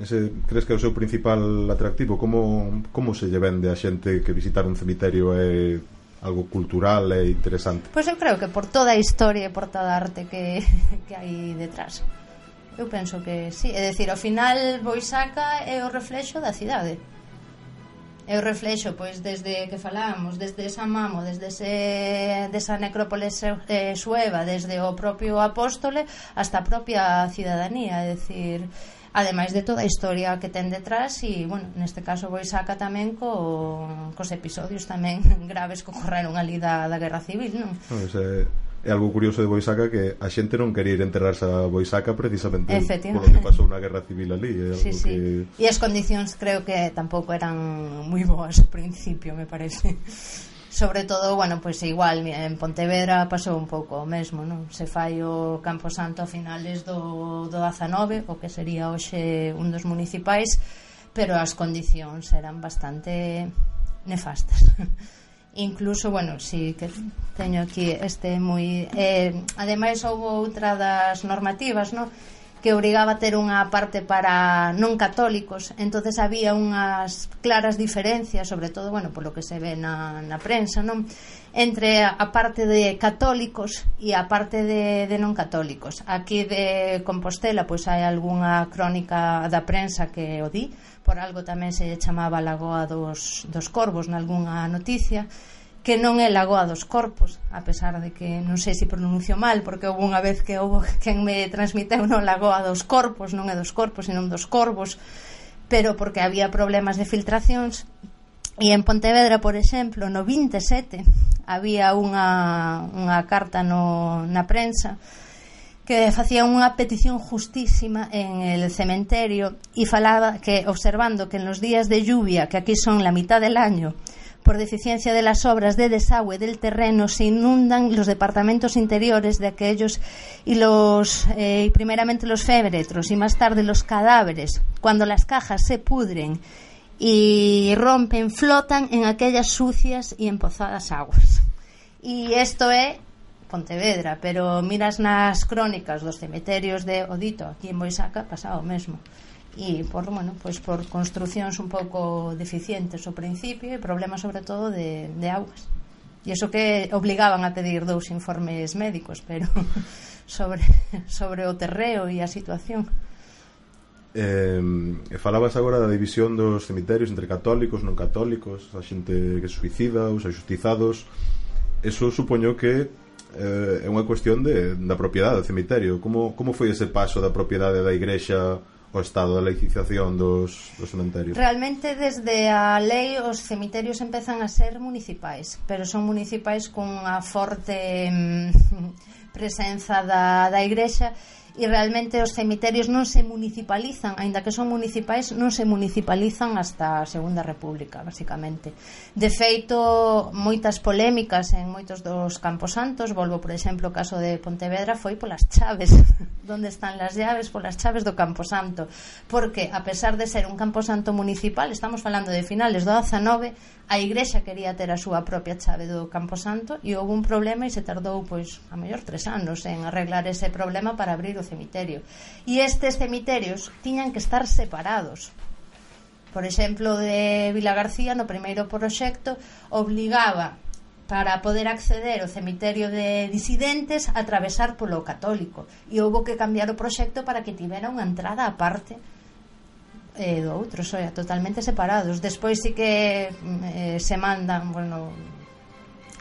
Ese crees que é o seu principal atractivo? Como, como se lle vende a xente que visitar un cemiterio é algo cultural e interesante? Pois eu creo que por toda a historia e por toda a arte que, *laughs* que hai detrás. Eu penso que sí, é dicir, ao final Boisaca é o reflexo da cidade é o reflexo pois desde que falábamos desde esa mamo, desde ese, desa necrópole eh, sueva desde o propio apóstole hasta a propia cidadanía é dicir ademais de toda a historia que ten detrás e, bueno, neste caso vou saca tamén co, cos episodios tamén *laughs* graves que ocorreron ali da, da Guerra Civil, non? Pois, pues, eh, é algo curioso de Boisaca que a xente non quería ir enterrarse a Boisaca precisamente por que pasou unha guerra civil ali é algo sí, sí. Que... e as condicións creo que tampouco eran moi boas ao principio me parece sobre todo, bueno, pois pues igual en Pontevedra pasou un pouco o mesmo, non? Se fai o Campo Santo a finales do, do 19, o que sería hoxe un dos municipais, pero as condicións eran bastante nefastas. *laughs* incluso, bueno, si sí, que teño aquí este moi eh, ademais houve outra das normativas, non? que obrigaba a ter unha parte para non católicos, entonces había unhas claras diferencias, sobre todo, bueno, polo que se ve na, na prensa, non? entre a parte de católicos e a parte de, de non católicos. Aquí de Compostela pois hai algunha crónica da prensa que o di, por algo tamén se chamaba Lagoa dos, dos Corvos nalgúnha noticia, que non é Lagoa dos Corpos, a pesar de que non sei se pronuncio mal, porque houve unha vez que houve *laughs* quen me transmiteu non Lagoa dos Corpos, non é dos Corpos, senón dos Corvos, pero porque había problemas de filtracións. E en Pontevedra, por exemplo, no 27 había unha, unha carta no, na prensa que facía unha petición justísima en el cementerio e falaba que observando que en los días de lluvia, que aquí son la mitad del año, Por deficiencia de las obras de desagüe del terreno se inundan los departamentos interiores de aquellos y los eh, primeramente los féretros y más tarde los cadáveres. Cuando las cajas se pudren y rompen, flotan en aquellas sucias y empozadas aguas. E isto é Pontevedra, pero miras nas crónicas dos cemeterios de Odito, aquí en Boisaca, pasado o mesmo e por, bueno, pois por construccións un pouco deficientes ao principio e problemas sobre todo de, de augas. E iso que obligaban a pedir dous informes médicos, pero *laughs* sobre, sobre o terreo e a situación. Eh, falabas agora da división dos cemiterios entre católicos, non católicos, a xente que suicida, os axustizados. Eso supoño que eh, é unha cuestión de, da propiedade do cemiterio. Como, como foi ese paso da propiedade da igrexa o estado da laicización dos, dos cementerios? Realmente desde a lei os cemiterios empezan a ser municipais, pero son municipais cunha forte mm, *laughs* presenza da, da igrexa e realmente os cemiterios non se municipalizan, aínda que son municipais, non se municipalizan hasta a Segunda República, basicamente. De feito, moitas polémicas en moitos dos camposantos, volvo, por exemplo, o caso de Pontevedra foi polas chaves, *laughs* donde están las llaves? Polas chaves do camposanto, porque a pesar de ser un camposanto municipal, estamos falando de finales do 19, a igrexa quería ter a súa propia chave do Camposanto e houve un problema e se tardou pois a mellor tres anos en arreglar ese problema para abrir o cemiterio. E estes cemiterios tiñan que estar separados. Por exemplo de Vila García no primeiro proxecto obligaba para poder acceder ao cemiterio de disidentes atravesar polo católico. E houve que cambiar o proxecto para que tivera unha entrada aparte parte e do outro, xoia, totalmente separados. Despois sí que eh, se mandan, bueno,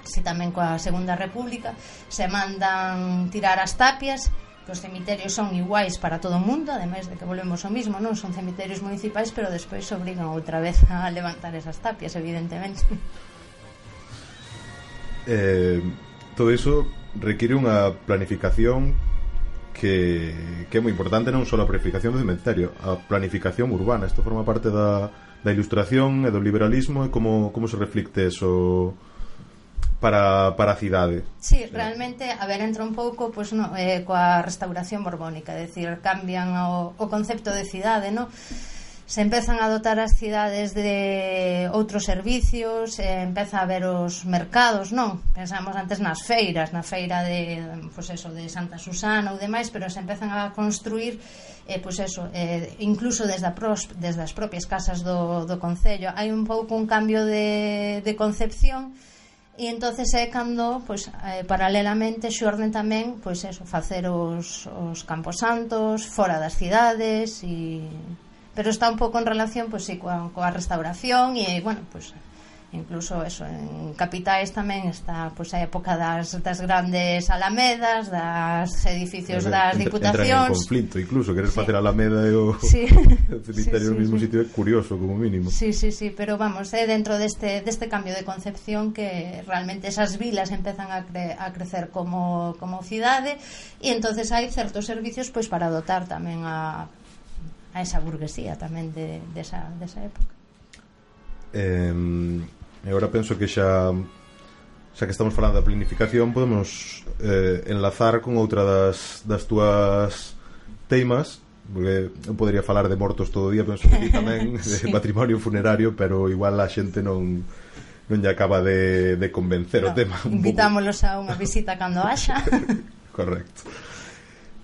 si tamén coa Segunda República, se mandan tirar as tapias, que os cemiterios son iguais para todo o mundo, ademais de que volvemos ao mismo, non son cemiterios municipais, pero despois obrigan outra vez *laughs* a levantar esas tapias, evidentemente. Eh, todo iso require unha planificación que, que é moi importante non só a planificación do inventario, a planificación urbana. Isto forma parte da, da ilustración e do liberalismo e como, como se reflicte eso para, para a cidade. Sí, realmente, a ver, entra un pouco pues, no, eh, coa restauración borbónica, é dicir, cambian o, o concepto de cidade, non? se empezan a dotar as cidades de outros servicios, eh, empeza a ver os mercados, non? Pensamos antes nas feiras, na feira de, pois pues eso, de Santa Susana ou demais, pero se empezan a construir eh, pois pues eso, eh, incluso desde, a pros, desde as propias casas do, do Concello. Hai un pouco un cambio de, de concepción e entonces é cando pois, eh, paralelamente xorden tamén pois eso, facer os, os camposantos fora das cidades e pero está un pouco en relación pois pues, sí, coa, coa restauración e bueno, pois pues, incluso eso en capitais tamén está pois pues, a época das, das grandes alamedas das edificios Entra, das diputacións entran en conflito incluso querer sí. facer alameda e o sí. cemiterio *laughs* sí, sí, no mismo sí. sitio é curioso como mínimo sí, sí, sí, pero vamos é eh, dentro deste, deste cambio de concepción que realmente esas vilas empezan a, cre, a crecer como, como cidade e entonces hai certos servicios pois pues, para dotar tamén a a esa burguesía tamén de, esa de desa época. Eh, e agora penso que xa xa que estamos falando da planificación podemos eh, enlazar con outra das, das túas teimas porque eu podería falar de mortos todo o día penso que *laughs* tamén sí. de patrimonio funerario pero igual a xente non non lle acaba de, de convencer no, o tema invitámolos a unha visita cando haxa. *laughs* Correcto.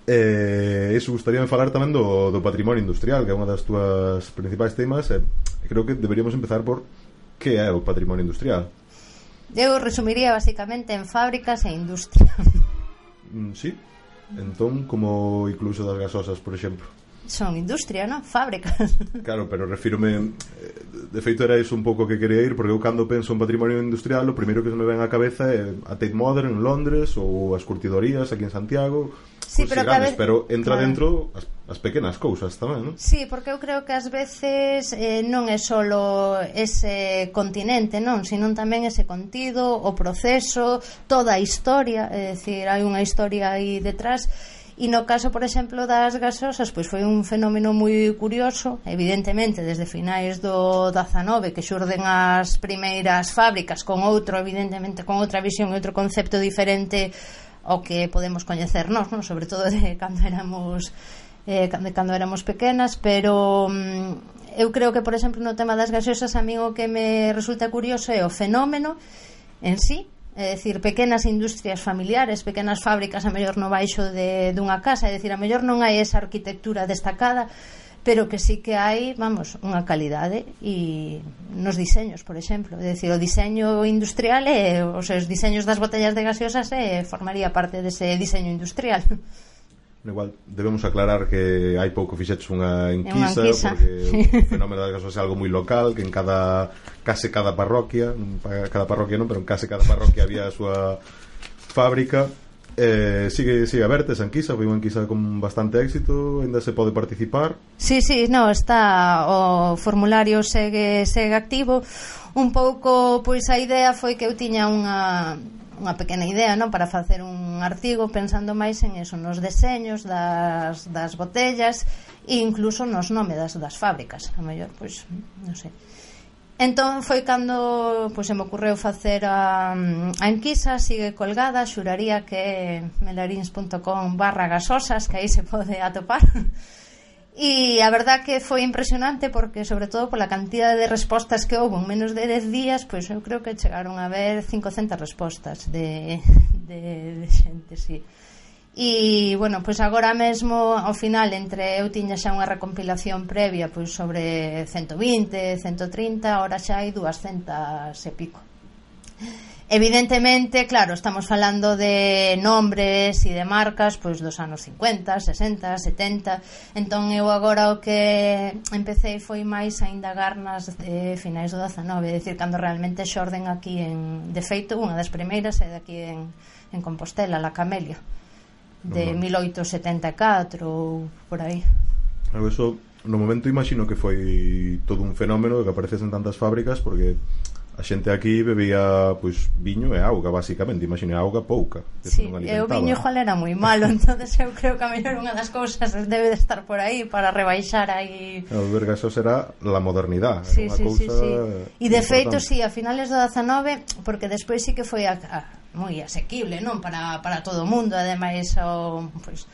Eh, iso gustaría falar tamén do, do patrimonio industrial, que é unha das túas principais temas, e eh, creo que deberíamos empezar por que é o patrimonio industrial. Eu resumiría basicamente en fábricas e industria. *laughs* Mm, sí, entón como incluso das gasosas, por exemplo. Son industria, non? Fábricas. *laughs* Claro, pero refírome... Eh, de feito era iso un pouco que quería ir, porque eu cando penso en patrimonio industrial, o primeiro que se me ven á cabeza é a Tate Modern en Londres, ou as curtidorías aquí en Santiago, sí, pero, grandes, vez... pero entra claro. dentro as, as pequenas cousas tamén, non? Sí, porque eu creo que ás veces eh, non é solo ese continente, non, senón tamén ese contido, o proceso, toda a historia, é dicir, hai unha historia aí detrás E no caso, por exemplo, das gasosas, pois foi un fenómeno moi curioso, evidentemente, desde finais do 19 que xurden as primeiras fábricas con outro, evidentemente, con outra visión e outro concepto diferente o que podemos coñecernos, non? sobre todo de cando éramos eh, de cando éramos pequenas, pero mm, eu creo que, por exemplo, no tema das gaseosas a mí o que me resulta curioso é o fenómeno en sí, é dicir, pequenas industrias familiares, pequenas fábricas a mellor no baixo de, dunha casa, é dicir, a mellor non hai esa arquitectura destacada, pero que sí que hai, vamos, unha calidade e nos diseños, por exemplo, é dicir, o diseño industrial é, os diseños das botellas de gaseosas é, formaría parte dese diseño industrial. *laughs* Igual, debemos aclarar que hai pouco fixetes unha enquisa, unha enquisa. porque sí. o *laughs* fenómeno das gaseosas é algo moi local, que en cada case cada parroquia, cada parroquia non, pero en case cada parroquia había a súa fábrica Eh, sigue, sigue aberta esa enquisa, foi unha enquisa con bastante éxito, ainda se pode participar. Sí, sí, no, está o formulario segue, segue activo. Un pouco, pois a idea foi que eu tiña unha unha pequena idea, non, para facer un artigo pensando máis en eso, nos deseños das, das botellas e incluso nos nomes das, das fábricas, a mellor, pois, non sei. Entón foi cando pois, se me ocorreu facer a, a enquisa, sigue colgada, xuraría que melarins.com barra gasosas, que aí se pode atopar. *laughs* E a verdad que foi impresionante porque, sobre todo, pola cantidad de respostas que houve en menos de 10 días, pois eu creo que chegaron a ver 500 respostas de, de, de xente, sí. Si E, bueno, pois agora mesmo, ao final, entre eu tiña xa unha recompilación previa pois sobre 120, 130, ahora xa hai 200 e pico. Evidentemente, claro, estamos falando de nombres e de marcas pois dos anos 50, 60, 70. Entón eu agora o que empecé foi máis a indagar nas de finais do 19, é dicir, cando realmente xorden aquí en de feito, unha das primeiras é de aquí en en Compostela, la Camelia de no, no. 1874 ou por aí. Eu eso no momento imagino que foi todo un fenómeno que apareces en tantas fábricas porque a xente aquí bebía pois viño e auga basicamente, imagino auga pouca. Sí, e o viño igual era moi malo, *laughs* entonces eu creo que a mellor unha das cousas debe de estar por aí para rebaixar aí. O verga eso será la modernidade, sí, sí, cousa sí, sí. E de feito, si sí, a finales do 19, porque despois sí que foi a, a moi asequible, non? Para, para todo o mundo, ademais o, pois,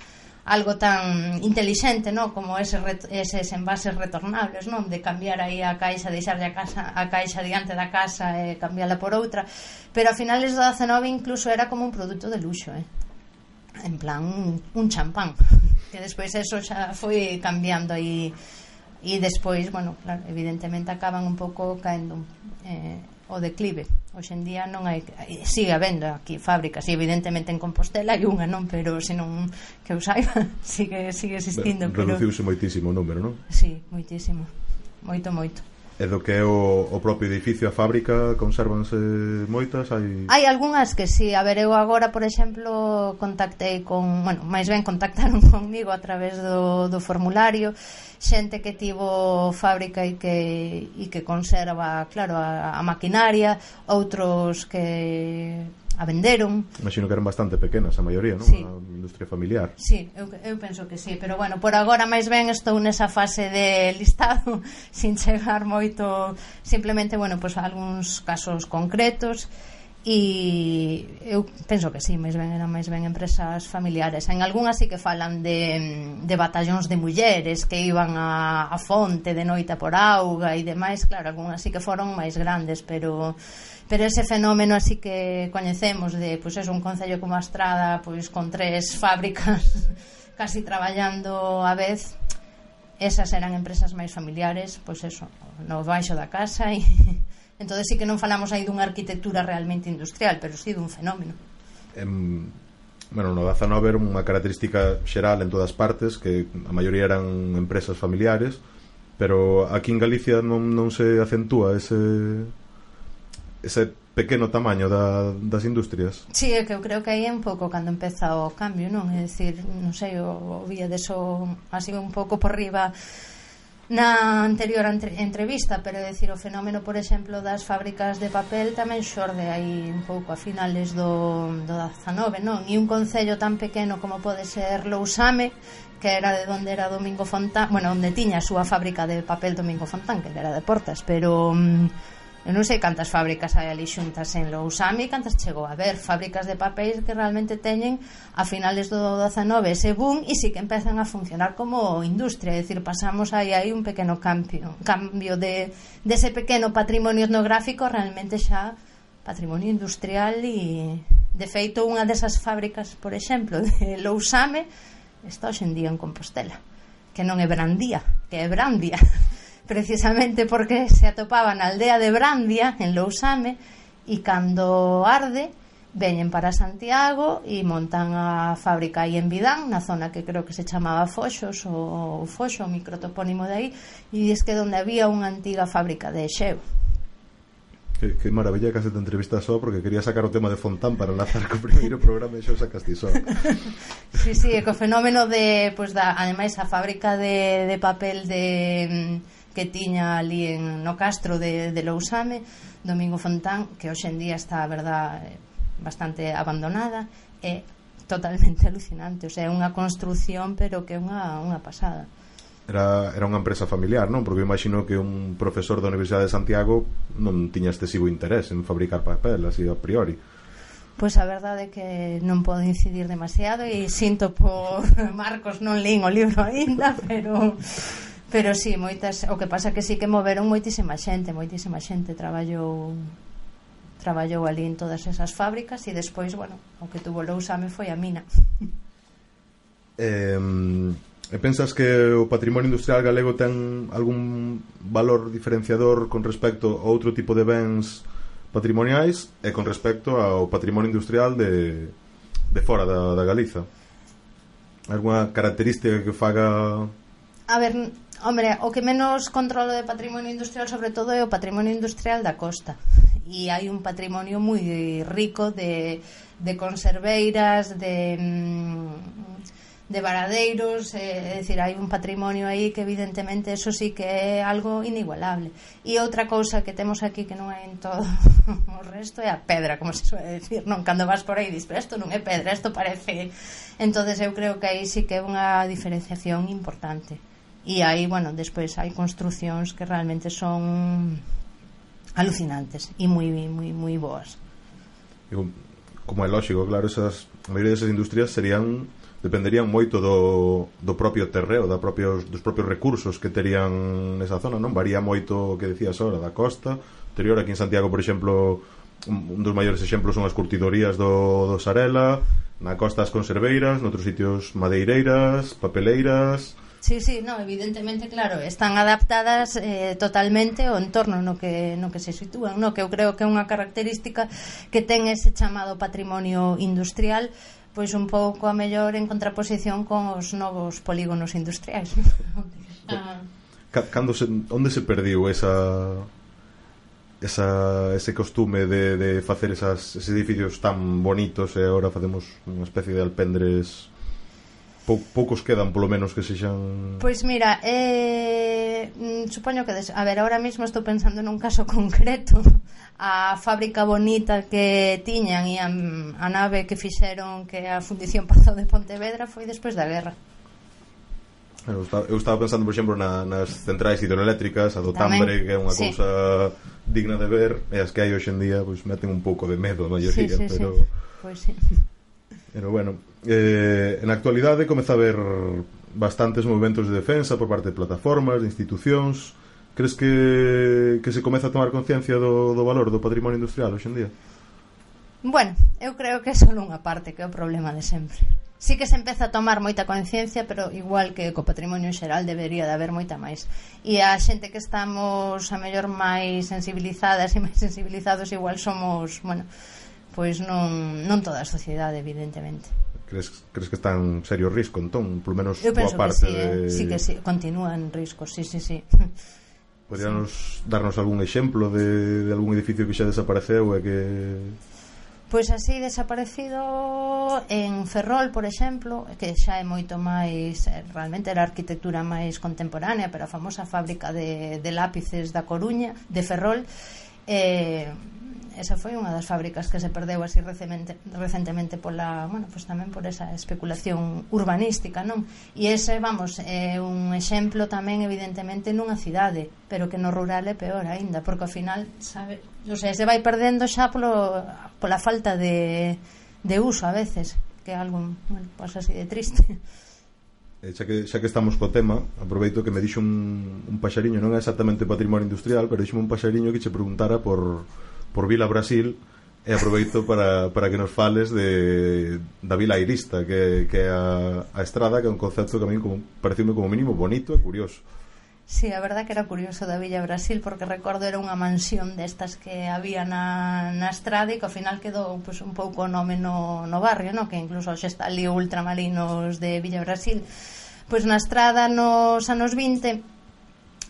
algo tan intelixente, non? Como ese eses envases retornables, non? De cambiar aí a caixa, deixarlle a, casa, a caixa diante da casa e cambiarla por outra. Pero a finales do 19 incluso era como un produto de luxo, eh? En plan, un, un champán. *laughs* Que despois eso xa foi cambiando aí e despois, bueno, claro, evidentemente acaban un pouco caendo eh, o declive. Hoxe en día non hai sigue habendo aquí fábricas, e evidentemente en Compostela hai unha, non, pero senón que eu saiba, *laughs* sigue sigue existindo, ben, pero reduciuse moitísimo o número, non? Si, sí, moitísimo. Moito, moito. E do que é o, o propio edificio, a fábrica, consérvanse moitas? Hai, hai algunhas que si, sí. a ver, eu agora, por exemplo, contactei con, bueno, máis ben contactaron *laughs* conmigo a través do, do formulario, xente que tivo fábrica e que, e que conserva, claro, a, a maquinaria, outros que a venderon. Imagino que eran bastante pequenas a maioría, non? Sí. A industria familiar. Sí, eu, eu penso que sí, pero bueno, por agora máis ben estou nesa fase de *laughs* listado sin chegar moito, simplemente, bueno, pois pues, algúns casos concretos e eu penso que sí, máis ben eran máis ben empresas familiares. En algunhas sí que falan de, de batallóns de mulleres que iban a, a fonte de noite por auga e demais, claro, algunhas sí que foron máis grandes, pero pero ese fenómeno así que coñecemos de, pois pues, é un concello como a Estrada, pois con tres *laughs* fábricas casi traballando a vez, esas eran empresas máis familiares, pois eso, no baixo da casa e *laughs* Entón, sí que non falamos aí dunha arquitectura realmente industrial, pero sí dun fenómeno. Em, bueno, no 19 era unha característica xeral en todas partes, que a maioría eran empresas familiares, pero aquí en Galicia non, non se acentúa ese ese pequeno tamaño da, das industrias. Sí, é que eu creo que aí é un pouco cando empeza o cambio, non? É dicir, non sei, o, o vía deso así un pouco por riba na anterior entre, entrevista, pero é dicir o fenómeno, por exemplo, das fábricas de papel tamén xorde aí un pouco a finales do, do 19, non? E un concello tan pequeno como pode ser Lousame, que era de onde era Domingo Fontán, bueno, onde tiña a súa fábrica de papel Domingo Fontán, que era de Portas, pero... Mm, Eu non sei cantas fábricas hai ali xuntas en Lousame e cantas chegou a ver fábricas de papéis que realmente teñen a finales do 19 ese boom e sí que empezan a funcionar como industria, é dicir, pasamos aí aí un pequeno cambio, cambio de dese pequeno patrimonio etnográfico realmente xa patrimonio industrial e de feito unha desas fábricas, por exemplo, de Lousame está hoxendía en Compostela que non é Brandía, que é Brandia. *laughs* precisamente porque se atopaba na aldea de Brandia, en Lousame, e cando arde, veñen para Santiago e montan a fábrica aí en Vidán, na zona que creo que se chamaba Foxos ou Foxo, o microtopónimo de aí, e diz que onde había unha antiga fábrica de xeo. Que, que maravilla que haces entrevista só porque quería sacar o tema de Fontán para lanzar co *laughs* primeiro programa e xo sacaste só. *laughs* sí, sí, co fenómeno de, pois, pues, da, ademais, a fábrica de, de papel de mm, que tiña ali en, no castro de, de Lousame Domingo Fontán que hoxe en día está a verdad bastante abandonada e totalmente *laughs* alucinante o sea, é unha construción pero que é unha, unha pasada Era, era unha empresa familiar, non? Porque imagino que un profesor da Universidade de Santiago non tiña excesivo interés en fabricar papel, así a priori. Pois a verdade é que non podo incidir demasiado e sinto por *laughs* Marcos non lín o libro aínda, *laughs* pero Pero sí, moitas, o que pasa que sí que moveron moitísima xente, moitísima xente traballou traballou ali en todas esas fábricas e despois, bueno, o que tuvo Lousame foi a mina. Eh, e pensas que o patrimonio industrial galego ten algún valor diferenciador con respecto a outro tipo de bens patrimoniais e con respecto ao patrimonio industrial de, de fora da, da Galiza? Alguna característica que faga A ver, Hombre, o que menos controlo de patrimonio industrial sobre todo é o patrimonio industrial da costa e hai un patrimonio moi rico de, de conserveiras de mm, de varadeiros, é, eh, é dicir, hai un patrimonio aí que evidentemente eso sí que é algo inigualable. E outra cousa que temos aquí que non hai en todo *laughs* o resto é a pedra, como se suele decir, non? Cando vas por aí dis, pero isto non é pedra, isto parece... entonces eu creo que aí sí que é unha diferenciación importante e aí, bueno, despois hai construcións que realmente son alucinantes e moi moi moi boas. Eu, como é lógico, claro, esas a maioría desas industrias serían dependerían moito do, do propio terreo, da propios, dos propios recursos que terían nesa zona, non? Varía moito o que decías ahora da costa, interior aquí en Santiago, por exemplo, un, un dos maiores exemplos son as curtidorías do, do Sarela, na costa as conserveiras, noutros sitios madeireiras, papeleiras, Sí, sí, no, evidentemente, claro, están adaptadas eh, totalmente ao entorno no que no que se sitúan, no que eu creo que é unha característica que ten ese chamado patrimonio industrial pois un pouco a mellor en contraposición con os novos polígonos industriais. *laughs* ah. Cando se, onde se perdiu esa esa, ese costume de, de facer esas, esos edificios tan bonitos e agora facemos unha especie de alpendres pou, poucos quedan polo menos que sexan Pois mira, eh, mm, supoño que des... a ver, ahora mesmo estou pensando nun caso *laughs* concreto a fábrica bonita que tiñan e a, a nave que fixeron que a fundición Pazo de Pontevedra foi despois da guerra Eu estaba, eu estaba pensando, por exemplo, na, nas centrais hidroeléctricas, a do Tamén, Tambre, que é unha sí. cousa digna de ver, e as que hai hoxe en día, pois meten un pouco de medo a maioría, sí, sí, pero... Sí. Pois sí. *laughs* Pero bueno, eh, en a actualidade comeza a haber bastantes movimentos de defensa por parte de plataformas, de institucións. Crees que, que se comeza a tomar conciencia do, do valor do patrimonio industrial hoxe en día? Bueno, eu creo que é só unha parte que é o problema de sempre. Sí que se empeza a tomar moita conciencia, pero igual que co patrimonio en xeral debería de haber moita máis. E a xente que estamos a mellor máis sensibilizadas e máis sensibilizados igual somos, bueno, pois non, non toda a sociedade, evidentemente. Crees, crees que están serio risco, entón, polo menos boa parte que sí, eh? sí que sí, continúan risco, sí, sí, sí. *laughs* Podríanos sí. darnos algún exemplo de, de algún edificio que xa desapareceu e que... Pois así desaparecido en Ferrol, por exemplo, que xa é moito máis, eh, realmente era a arquitectura máis contemporánea, pero a famosa fábrica de, de lápices da Coruña, de Ferrol, eh, esa foi unha das fábricas que se perdeu así recentemente, recentemente pola, bueno, pois tamén por esa especulación urbanística, non? E ese, vamos, é un exemplo tamén evidentemente nunha cidade, pero que no rural é peor aínda, porque ao final, sabe, o sea, se vai perdendo xa polo, pola falta de, de uso a veces, que é algo, bueno, pues así de triste eh, xa que, xa que estamos co tema, aproveito que me dixo un, un paxariño, non é exactamente patrimonio industrial, pero dixo un paxariño que che preguntara por por Vila Brasil e aproveito para, para que nos fales de, da Vila Airista que, que é a, a estrada que é un concepto que a mí como, pareceume como mínimo bonito e curioso Sí, a verdad que era curioso da Villa Brasil porque recordo era unha mansión destas que había na, na estrada e que ao final quedou pues, un pouco o nome no, no barrio, no? que incluso xa está ali ultramarinos de Villa Brasil. Pois pues, na estrada nos anos 20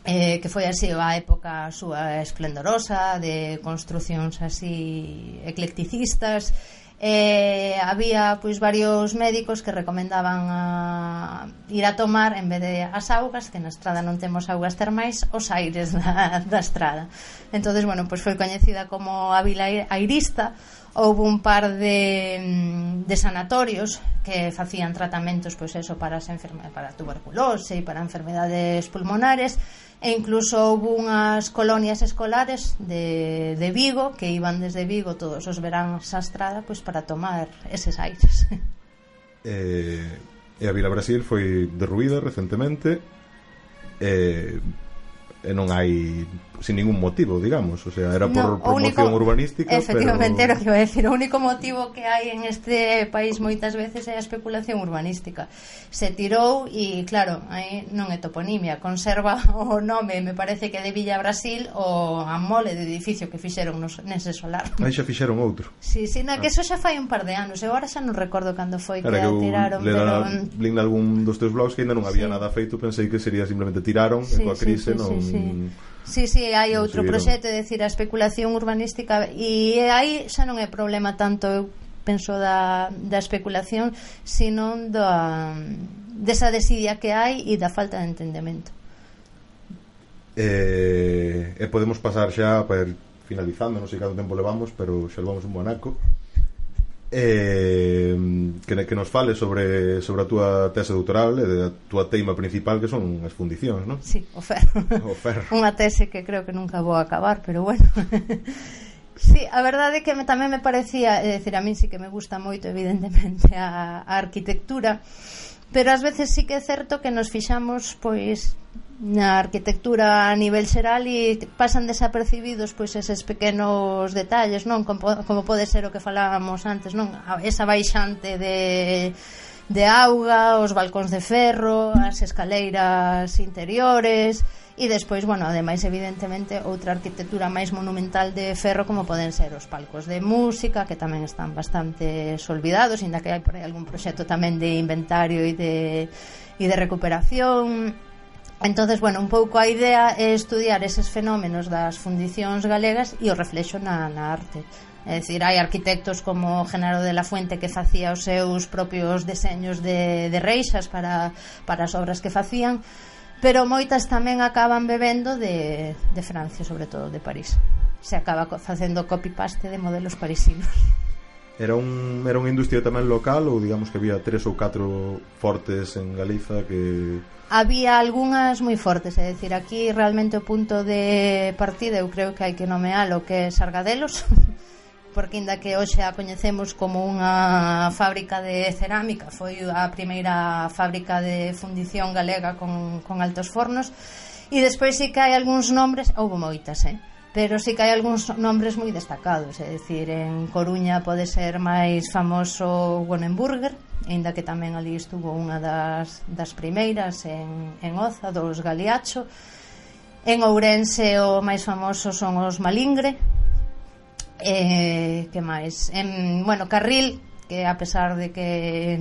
eh, que foi así a época súa esplendorosa de construcións así eclecticistas. Eh, había pois varios médicos que recomendaban a ir a tomar en vez de as augas que na estrada non temos augas termais os aires *laughs* da, da estrada. Entonces bueno, pois foi coñecida como a vila airista houve un par de, mm, de sanatorios que facían tratamentos pois eso para as enferma, para tuberculose e para enfermedades pulmonares e incluso houve unhas colonias escolares de, de Vigo que iban desde Vigo todos os veráns a estrada pois para tomar eses aires. *laughs* Eh, e a Vila Brasil foi derruída recentemente eh, e non hai sin ningún motivo, digamos, o sea, era por no, promoción único, urbanística, efectivamente, pero... era que iba a decir, o único motivo que hai en este país moitas veces é a especulación urbanística. Se tirou e claro, aí non é toponimia, conserva *laughs* o nome, me parece que de Villa Brasil o a mole de edificio que fixeron nos, nese solar. Aí xa fixeron outro. Si, sí, si, sí, na que ah. eso xa fai un par de anos, eu agora xa non recordo cando foi claro, que, que tiraron, pero lin algún dos teus blogs que ainda non había sí. nada feito, pensei que sería simplemente tiraron sí, e coa crise sí, sí, non sí, sí. Sí, sí, hai outro proxecto, é dicir, a especulación urbanística e aí xa non é problema tanto eu penso da, da especulación, sino da desa desidia que hai e da falta de entendemento. Eh, e podemos pasar xa para finalizando, non sei canto tempo levamos, pero xa levamos un bonaco eh, que, que nos fale sobre, sobre a túa tese doutoral e a túa teima principal que son as fundicións, non? Sí, o ferro. O ferro. *laughs* Unha tese que creo que nunca vou acabar, pero bueno. *laughs* Sí, a verdade é que me, tamén me parecía, é dicir, a min sí que me gusta moito evidentemente a, a arquitectura, pero ás veces sí que é certo que nos fixamos pois na arquitectura a nivel xeral e pasan desapercibidos pois eses pequenos detalles, non? Como, como pode ser o que falábamos antes, non? Esa baixante de de auga, os balcóns de ferro, as escaleiras interiores e despois, bueno, ademais evidentemente outra arquitectura máis monumental de ferro como poden ser os palcos de música que tamén están bastante olvidados, inda que hai por aí algún proxecto tamén de inventario e de, e de recuperación Entonces, bueno, un pouco a idea é estudiar eses fenómenos das fundicións galegas e o reflexo na, na arte. É dicir, hai arquitectos como Genaro de la Fuente que facía os seus propios deseños de, de reixas para, para as obras que facían, pero moitas tamén acaban bebendo de, de Francia, sobre todo de París. Se acaba facendo copy-paste de modelos parisinos era un era unha industria tamén local ou digamos que había tres ou catro fortes en Galiza que Había algunhas moi fortes, é dicir, aquí realmente o punto de partida eu creo que hai que nomealo que é Sargadelos *laughs* porque inda que hoxe a coñecemos como unha fábrica de cerámica foi a primeira fábrica de fundición galega con, con altos fornos e despois sí que hai algúns nombres houve moitas, eh? pero sí que hai algúns nombres moi destacados, é dicir, en Coruña pode ser máis famoso Wonenburger, aínda que tamén ali estuvo unha das, das primeiras en, en Oza, dos Galiacho, en Ourense o máis famoso son os Malingre, eh, que máis? En, bueno, Carril, que a pesar de que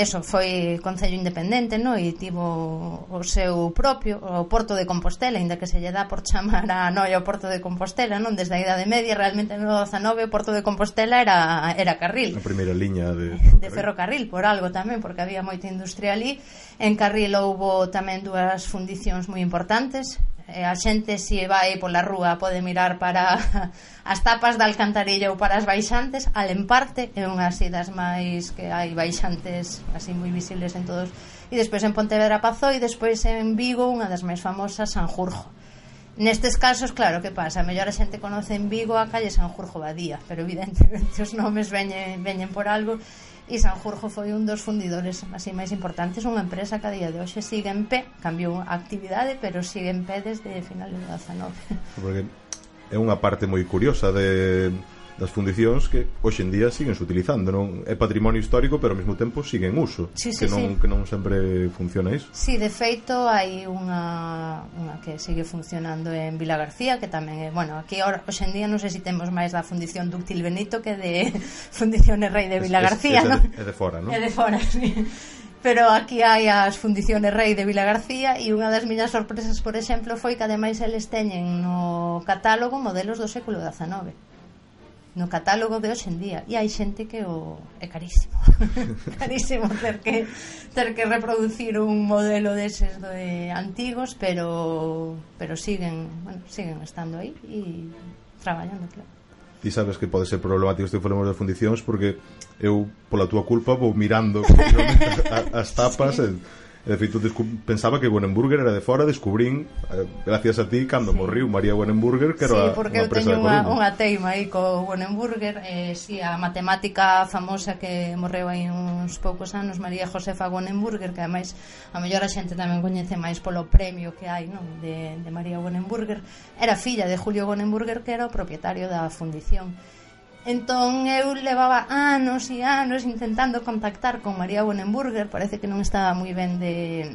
eso foi Concello Independente no? e tivo o seu propio o Porto de Compostela, aínda que se lle dá por chamar a Noia o Porto de Compostela non desde a Idade Media, realmente no 19 o Porto de Compostela era, era carril a primeira liña de ferrocarril. de ferrocarril por algo tamén, porque había moita industria ali en Carril houbo tamén dúas fundicións moi importantes eh, a xente se vai pola rúa pode mirar para *laughs* as tapas da alcantarilla ou para as baixantes. Alemparte é unha así das máis que hai baixantes así moi visibles en todos. E despois en Pontevedra Pazó e despois en Vigo unha das máis famosas Sanjurjo Nestes casos, claro, que pasa? Mellor a xente conoce en Vigo a calle Sanjurjo Badía, pero evidentemente os nomes veñen, veñen por algo. E Sanjurjo foi un dos fundidores así máis importantes, unha empresa que a día de hoxe sigue en pé, cambiou a actividade, pero sigue en pé desde finales do 19. Porque é unha parte moi curiosa de das fundicións que hoxe en día siguen se utilizando, non é patrimonio histórico, pero ao mesmo tempo sigue en uso, sí, sí, que non sí. que non sempre funciona iso. Sí, de feito hai unha unha que sigue funcionando en Vila García, que tamén é, bueno, aquí hoxe en día non sei se si temos máis da fundición Dúctil Benito que de *laughs* Fundiciones Rei de Vila García, es, es, non? É de fora, non? É de fora, *laughs* sí pero aquí hai as fundiciones Rei de Vila García e unha das miñas sorpresas, por exemplo, foi que ademais eles teñen no catálogo modelos do século XIX no catálogo de hoxe en día e hai xente que o é carísimo *laughs* carísimo ter que ter que reproducir un modelo deses do de antigos pero pero siguen bueno, siguen estando aí e traballando claro Ti sabes que pode ser problemático se falamos de fundicións porque eu pola túa culpa vou mirando *laughs* *laughs* as tapas sí. e E, de feito, pensaba que Wenenburger era de fora, descubrín, eh, gracias a ti, cando sí. morriu María Wenenburger, que era sí, porque eu teño unha, unha teima aí co Wenenburger, eh, si, sí, a matemática famosa que morreu aí uns poucos anos, María Josefa Wenenburger, que ademais a mellor a xente tamén coñece máis polo premio que hai non de, de María Wenenburger, era filla de Julio Wenenburger, que era o propietario da fundición Entón eu levaba anos e anos intentando contactar con María Bonenburger, parece que non estaba moi ben de,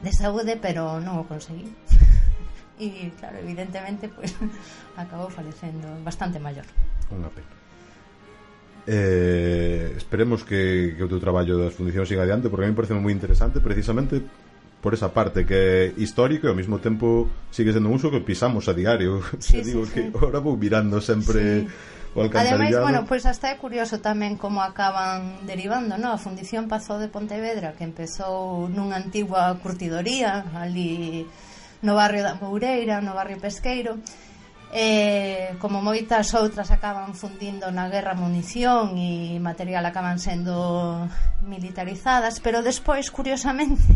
de saúde, pero non o conseguí. *laughs* e claro, evidentemente, pois pues, *laughs* acabou falecendo bastante maior. Unha pena. Eh, esperemos que, que o teu traballo das fundicións siga adiante porque a mí parece moi interesante precisamente por esa parte que é histórico e ao mesmo tempo sigue sendo un uso que pisamos a diario *laughs* sí, digo sí, que sí. ora vou mirando sempre sí Ademais, bueno, pois pues hasta é curioso tamén como acaban derivando, no? A fundición Pazo de Pontevedra, que empezou nunha antigua curtidoría ali no barrio da Moureira, no barrio Pesqueiro, eh, como moitas outras acaban fundindo na guerra munición e material acaban sendo militarizadas, pero despois, curiosamente,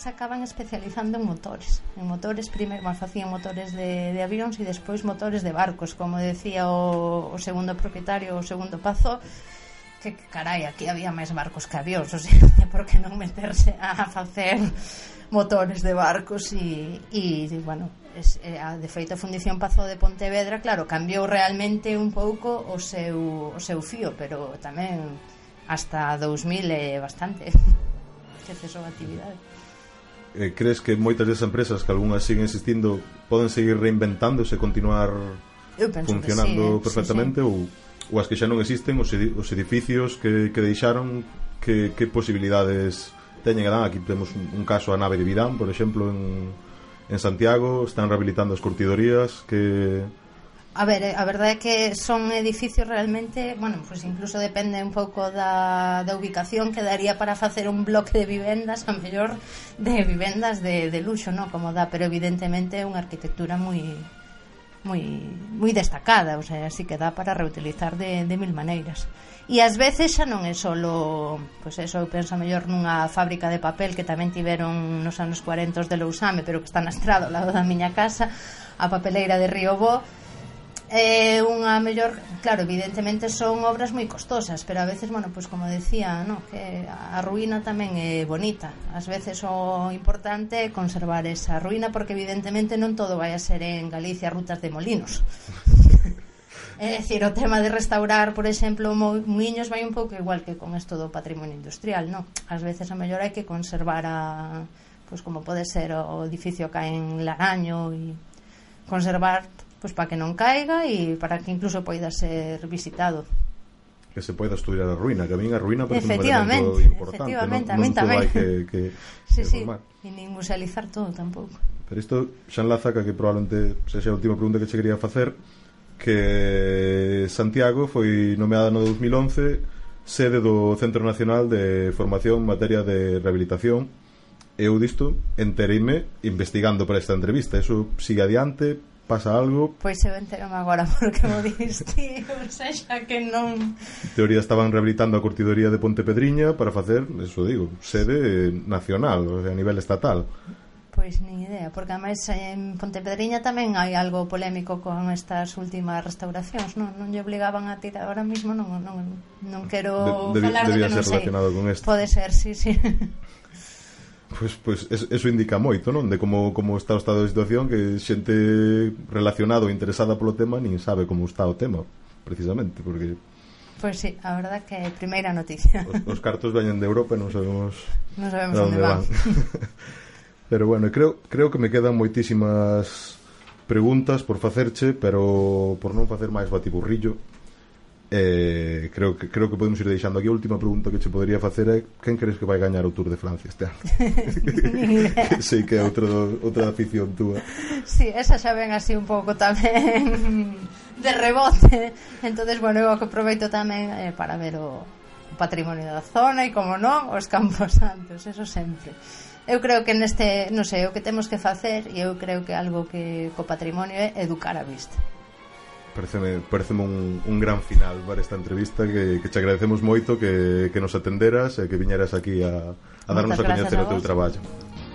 se acaban especializando en motores. En motores, primeiro, bueno, facían motores de, de avións e despois motores de barcos, como decía o, o segundo propietario, o segundo pazo, que, que carai, aquí había máis barcos que avións, *laughs* o sea, por que non meterse a facer motores de barcos e, e bueno, es, a, de feito a Fundición Pazo de Pontevedra, claro, cambiou realmente un pouco o seu, o seu fío, pero tamén hasta 2000 é bastante *laughs* que cesou a actividade eh, crees que moitas desas empresas que algunhas siguen existindo poden seguir reinventándose e continuar funcionando sí, perfectamente sí, sí. ou ou as que xa non existen os, edi os edificios que, que deixaron que, que posibilidades teñen a dan aquí temos un, un caso a nave de Vidán por exemplo en, en Santiago están rehabilitando as curtidorías que A ver, eh, a verdade é que son edificios realmente, bueno, pues incluso depende un pouco da, da ubicación que daría para facer un bloque de vivendas, a mellor de vivendas de, de luxo, ¿no? como dá, pero evidentemente é unha arquitectura moi moi moi destacada, o sea, así que dá para reutilizar de, de mil maneiras. E ás veces xa non é solo, pois pues eso, eu penso mellor nunha fábrica de papel que tamén tiveron nos anos 40 de Lousame, pero que está na estrada ao lado da miña casa, a papeleira de Río Bo, é unha mellor, claro, evidentemente son obras moi costosas, pero a veces, bueno, pois pues como decía, no, que a ruína tamén é bonita. Ás veces o importante é conservar esa ruína porque evidentemente non todo vai a ser en Galicia rutas de molinos. É dicir, o tema de restaurar, por exemplo, muiños vai un pouco igual que con esto do patrimonio industrial, no? Ás veces a mellor hai que conservar a, pois pues como pode ser o, o edificio que hai en Laraño e conservar pois para que non caiga e para que incluso poida ser visitado. Que se poida estudar a ruína, que a min a ruína parece un elemento importante, efectivamente, non, a min tamén. que, que, *laughs* sí, que sí, e nin musealizar todo tampouco. Pero isto xa enlaza que, que probablemente sexa a última pregunta que che quería facer, que Santiago foi nomeada no 2011 sede do Centro Nacional de Formación en Materia de Rehabilitación. Eu disto entereime investigando para esta entrevista. Eso sigue adiante pasa algo. Pois eu enterome agora porque mo diste, ou seja, que non... En teoría estaban rehabilitando a curtidoría de Ponte Pedriña para facer, eso digo, sede nacional, a nivel estatal. Pois ni idea, porque ademais en Pontepedriña tamén hai algo polémico con estas últimas restauracións, non, non lle obligaban a tirar, ahora mismo non, non, non quero de, debi, falar de que non sei. relacionado con esto. Pode ser, sí, sí. *laughs* Pois, pois eso indica moito, non? De como, como está o estado de situación Que xente relacionada ou interesada polo tema Nin sabe como está o tema Precisamente, porque Pois pues sí, a verdad que é primeira noticia. Os, os cartos veñen de Europa e non sabemos non sabemos onde van. van. *laughs* pero bueno, creo creo que me quedan moitísimas preguntas por facerche, pero por non facer máis batiburrillo, Eh, creo que creo que podemos ir deixando aquí. A última pregunta que che podería facer é quen crees que vai gañar o Tour de Francia este ano? *laughs* sei que é outro, outra afición túa. Si, sí, esa xa ven así un pouco tamén *laughs* de rebote. Entonces bueno, eu que aproveito tamén eh, para ver o, o patrimonio da zona e como non, os Campos Santos eso sempre. Eu creo que neste, non sei, o que temos que facer e eu creo que algo que co patrimonio é educar a vista. Pareceme, pareceme un, un gran final para esta entrevista que, que te agradecemos moito que, que nos atenderas e que viñeras aquí a, a darnos a coñecer o teu traballo.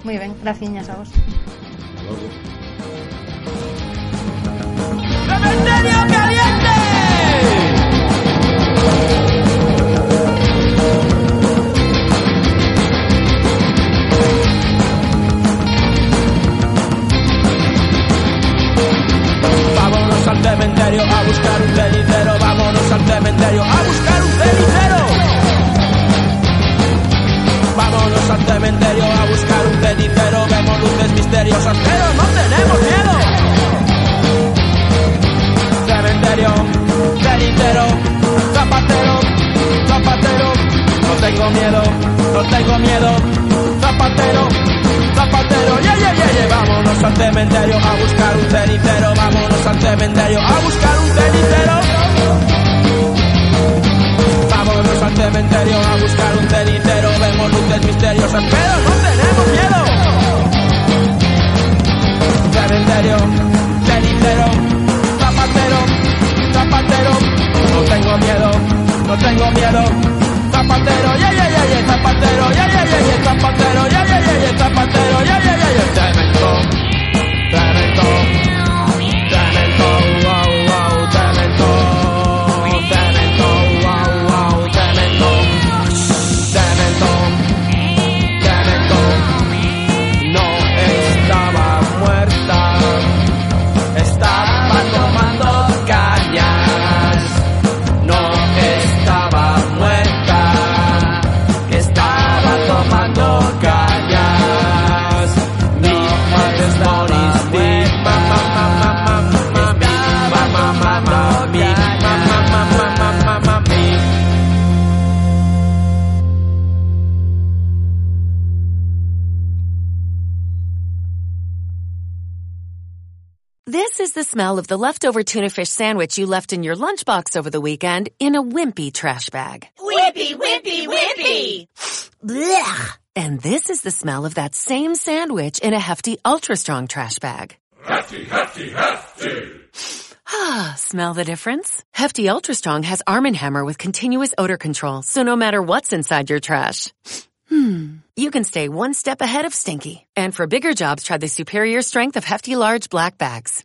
Moi ben, graciñas a vos. Hasta logo. Cementerio a buscar un cenicero. Vámonos al cementerio a buscar un cenicero. Vámonos al cementerio a buscar un cenicero. Vemos luces misteriosas, pero no tenemos miedo cementerio, cenicero, zapatero, zapatero, no tengo miedo, no tengo miedo, zapatero, zapatero, yeah, yeah, yeah, yeah. vámonos al cementerio a buscar un cenicero, vámonos al cementerio a buscar un cenicero. Vámonos al cementerio a buscar un cenicero, vemos luces misteriosas, pero no tenemos miedo. Cementerio, cenicero, zapatero, zapatero, no tengo miedo, no tengo miedo, Yeah yeah yeah yeah is smell of the leftover tuna fish sandwich you left in your lunchbox over the weekend in a wimpy trash bag. Whippy, whippy, whippy! Blech! And this is the smell of that same sandwich in a hefty, ultra strong trash bag. Hefty, hefty, hefty! Ah, *sighs* smell the difference? Hefty Ultra Strong has Arm & Hammer with continuous odor control, so no matter what's inside your trash, *sniffs* hmm, you can stay one step ahead of stinky. And for bigger jobs, try the superior strength of Hefty Large Black Bags.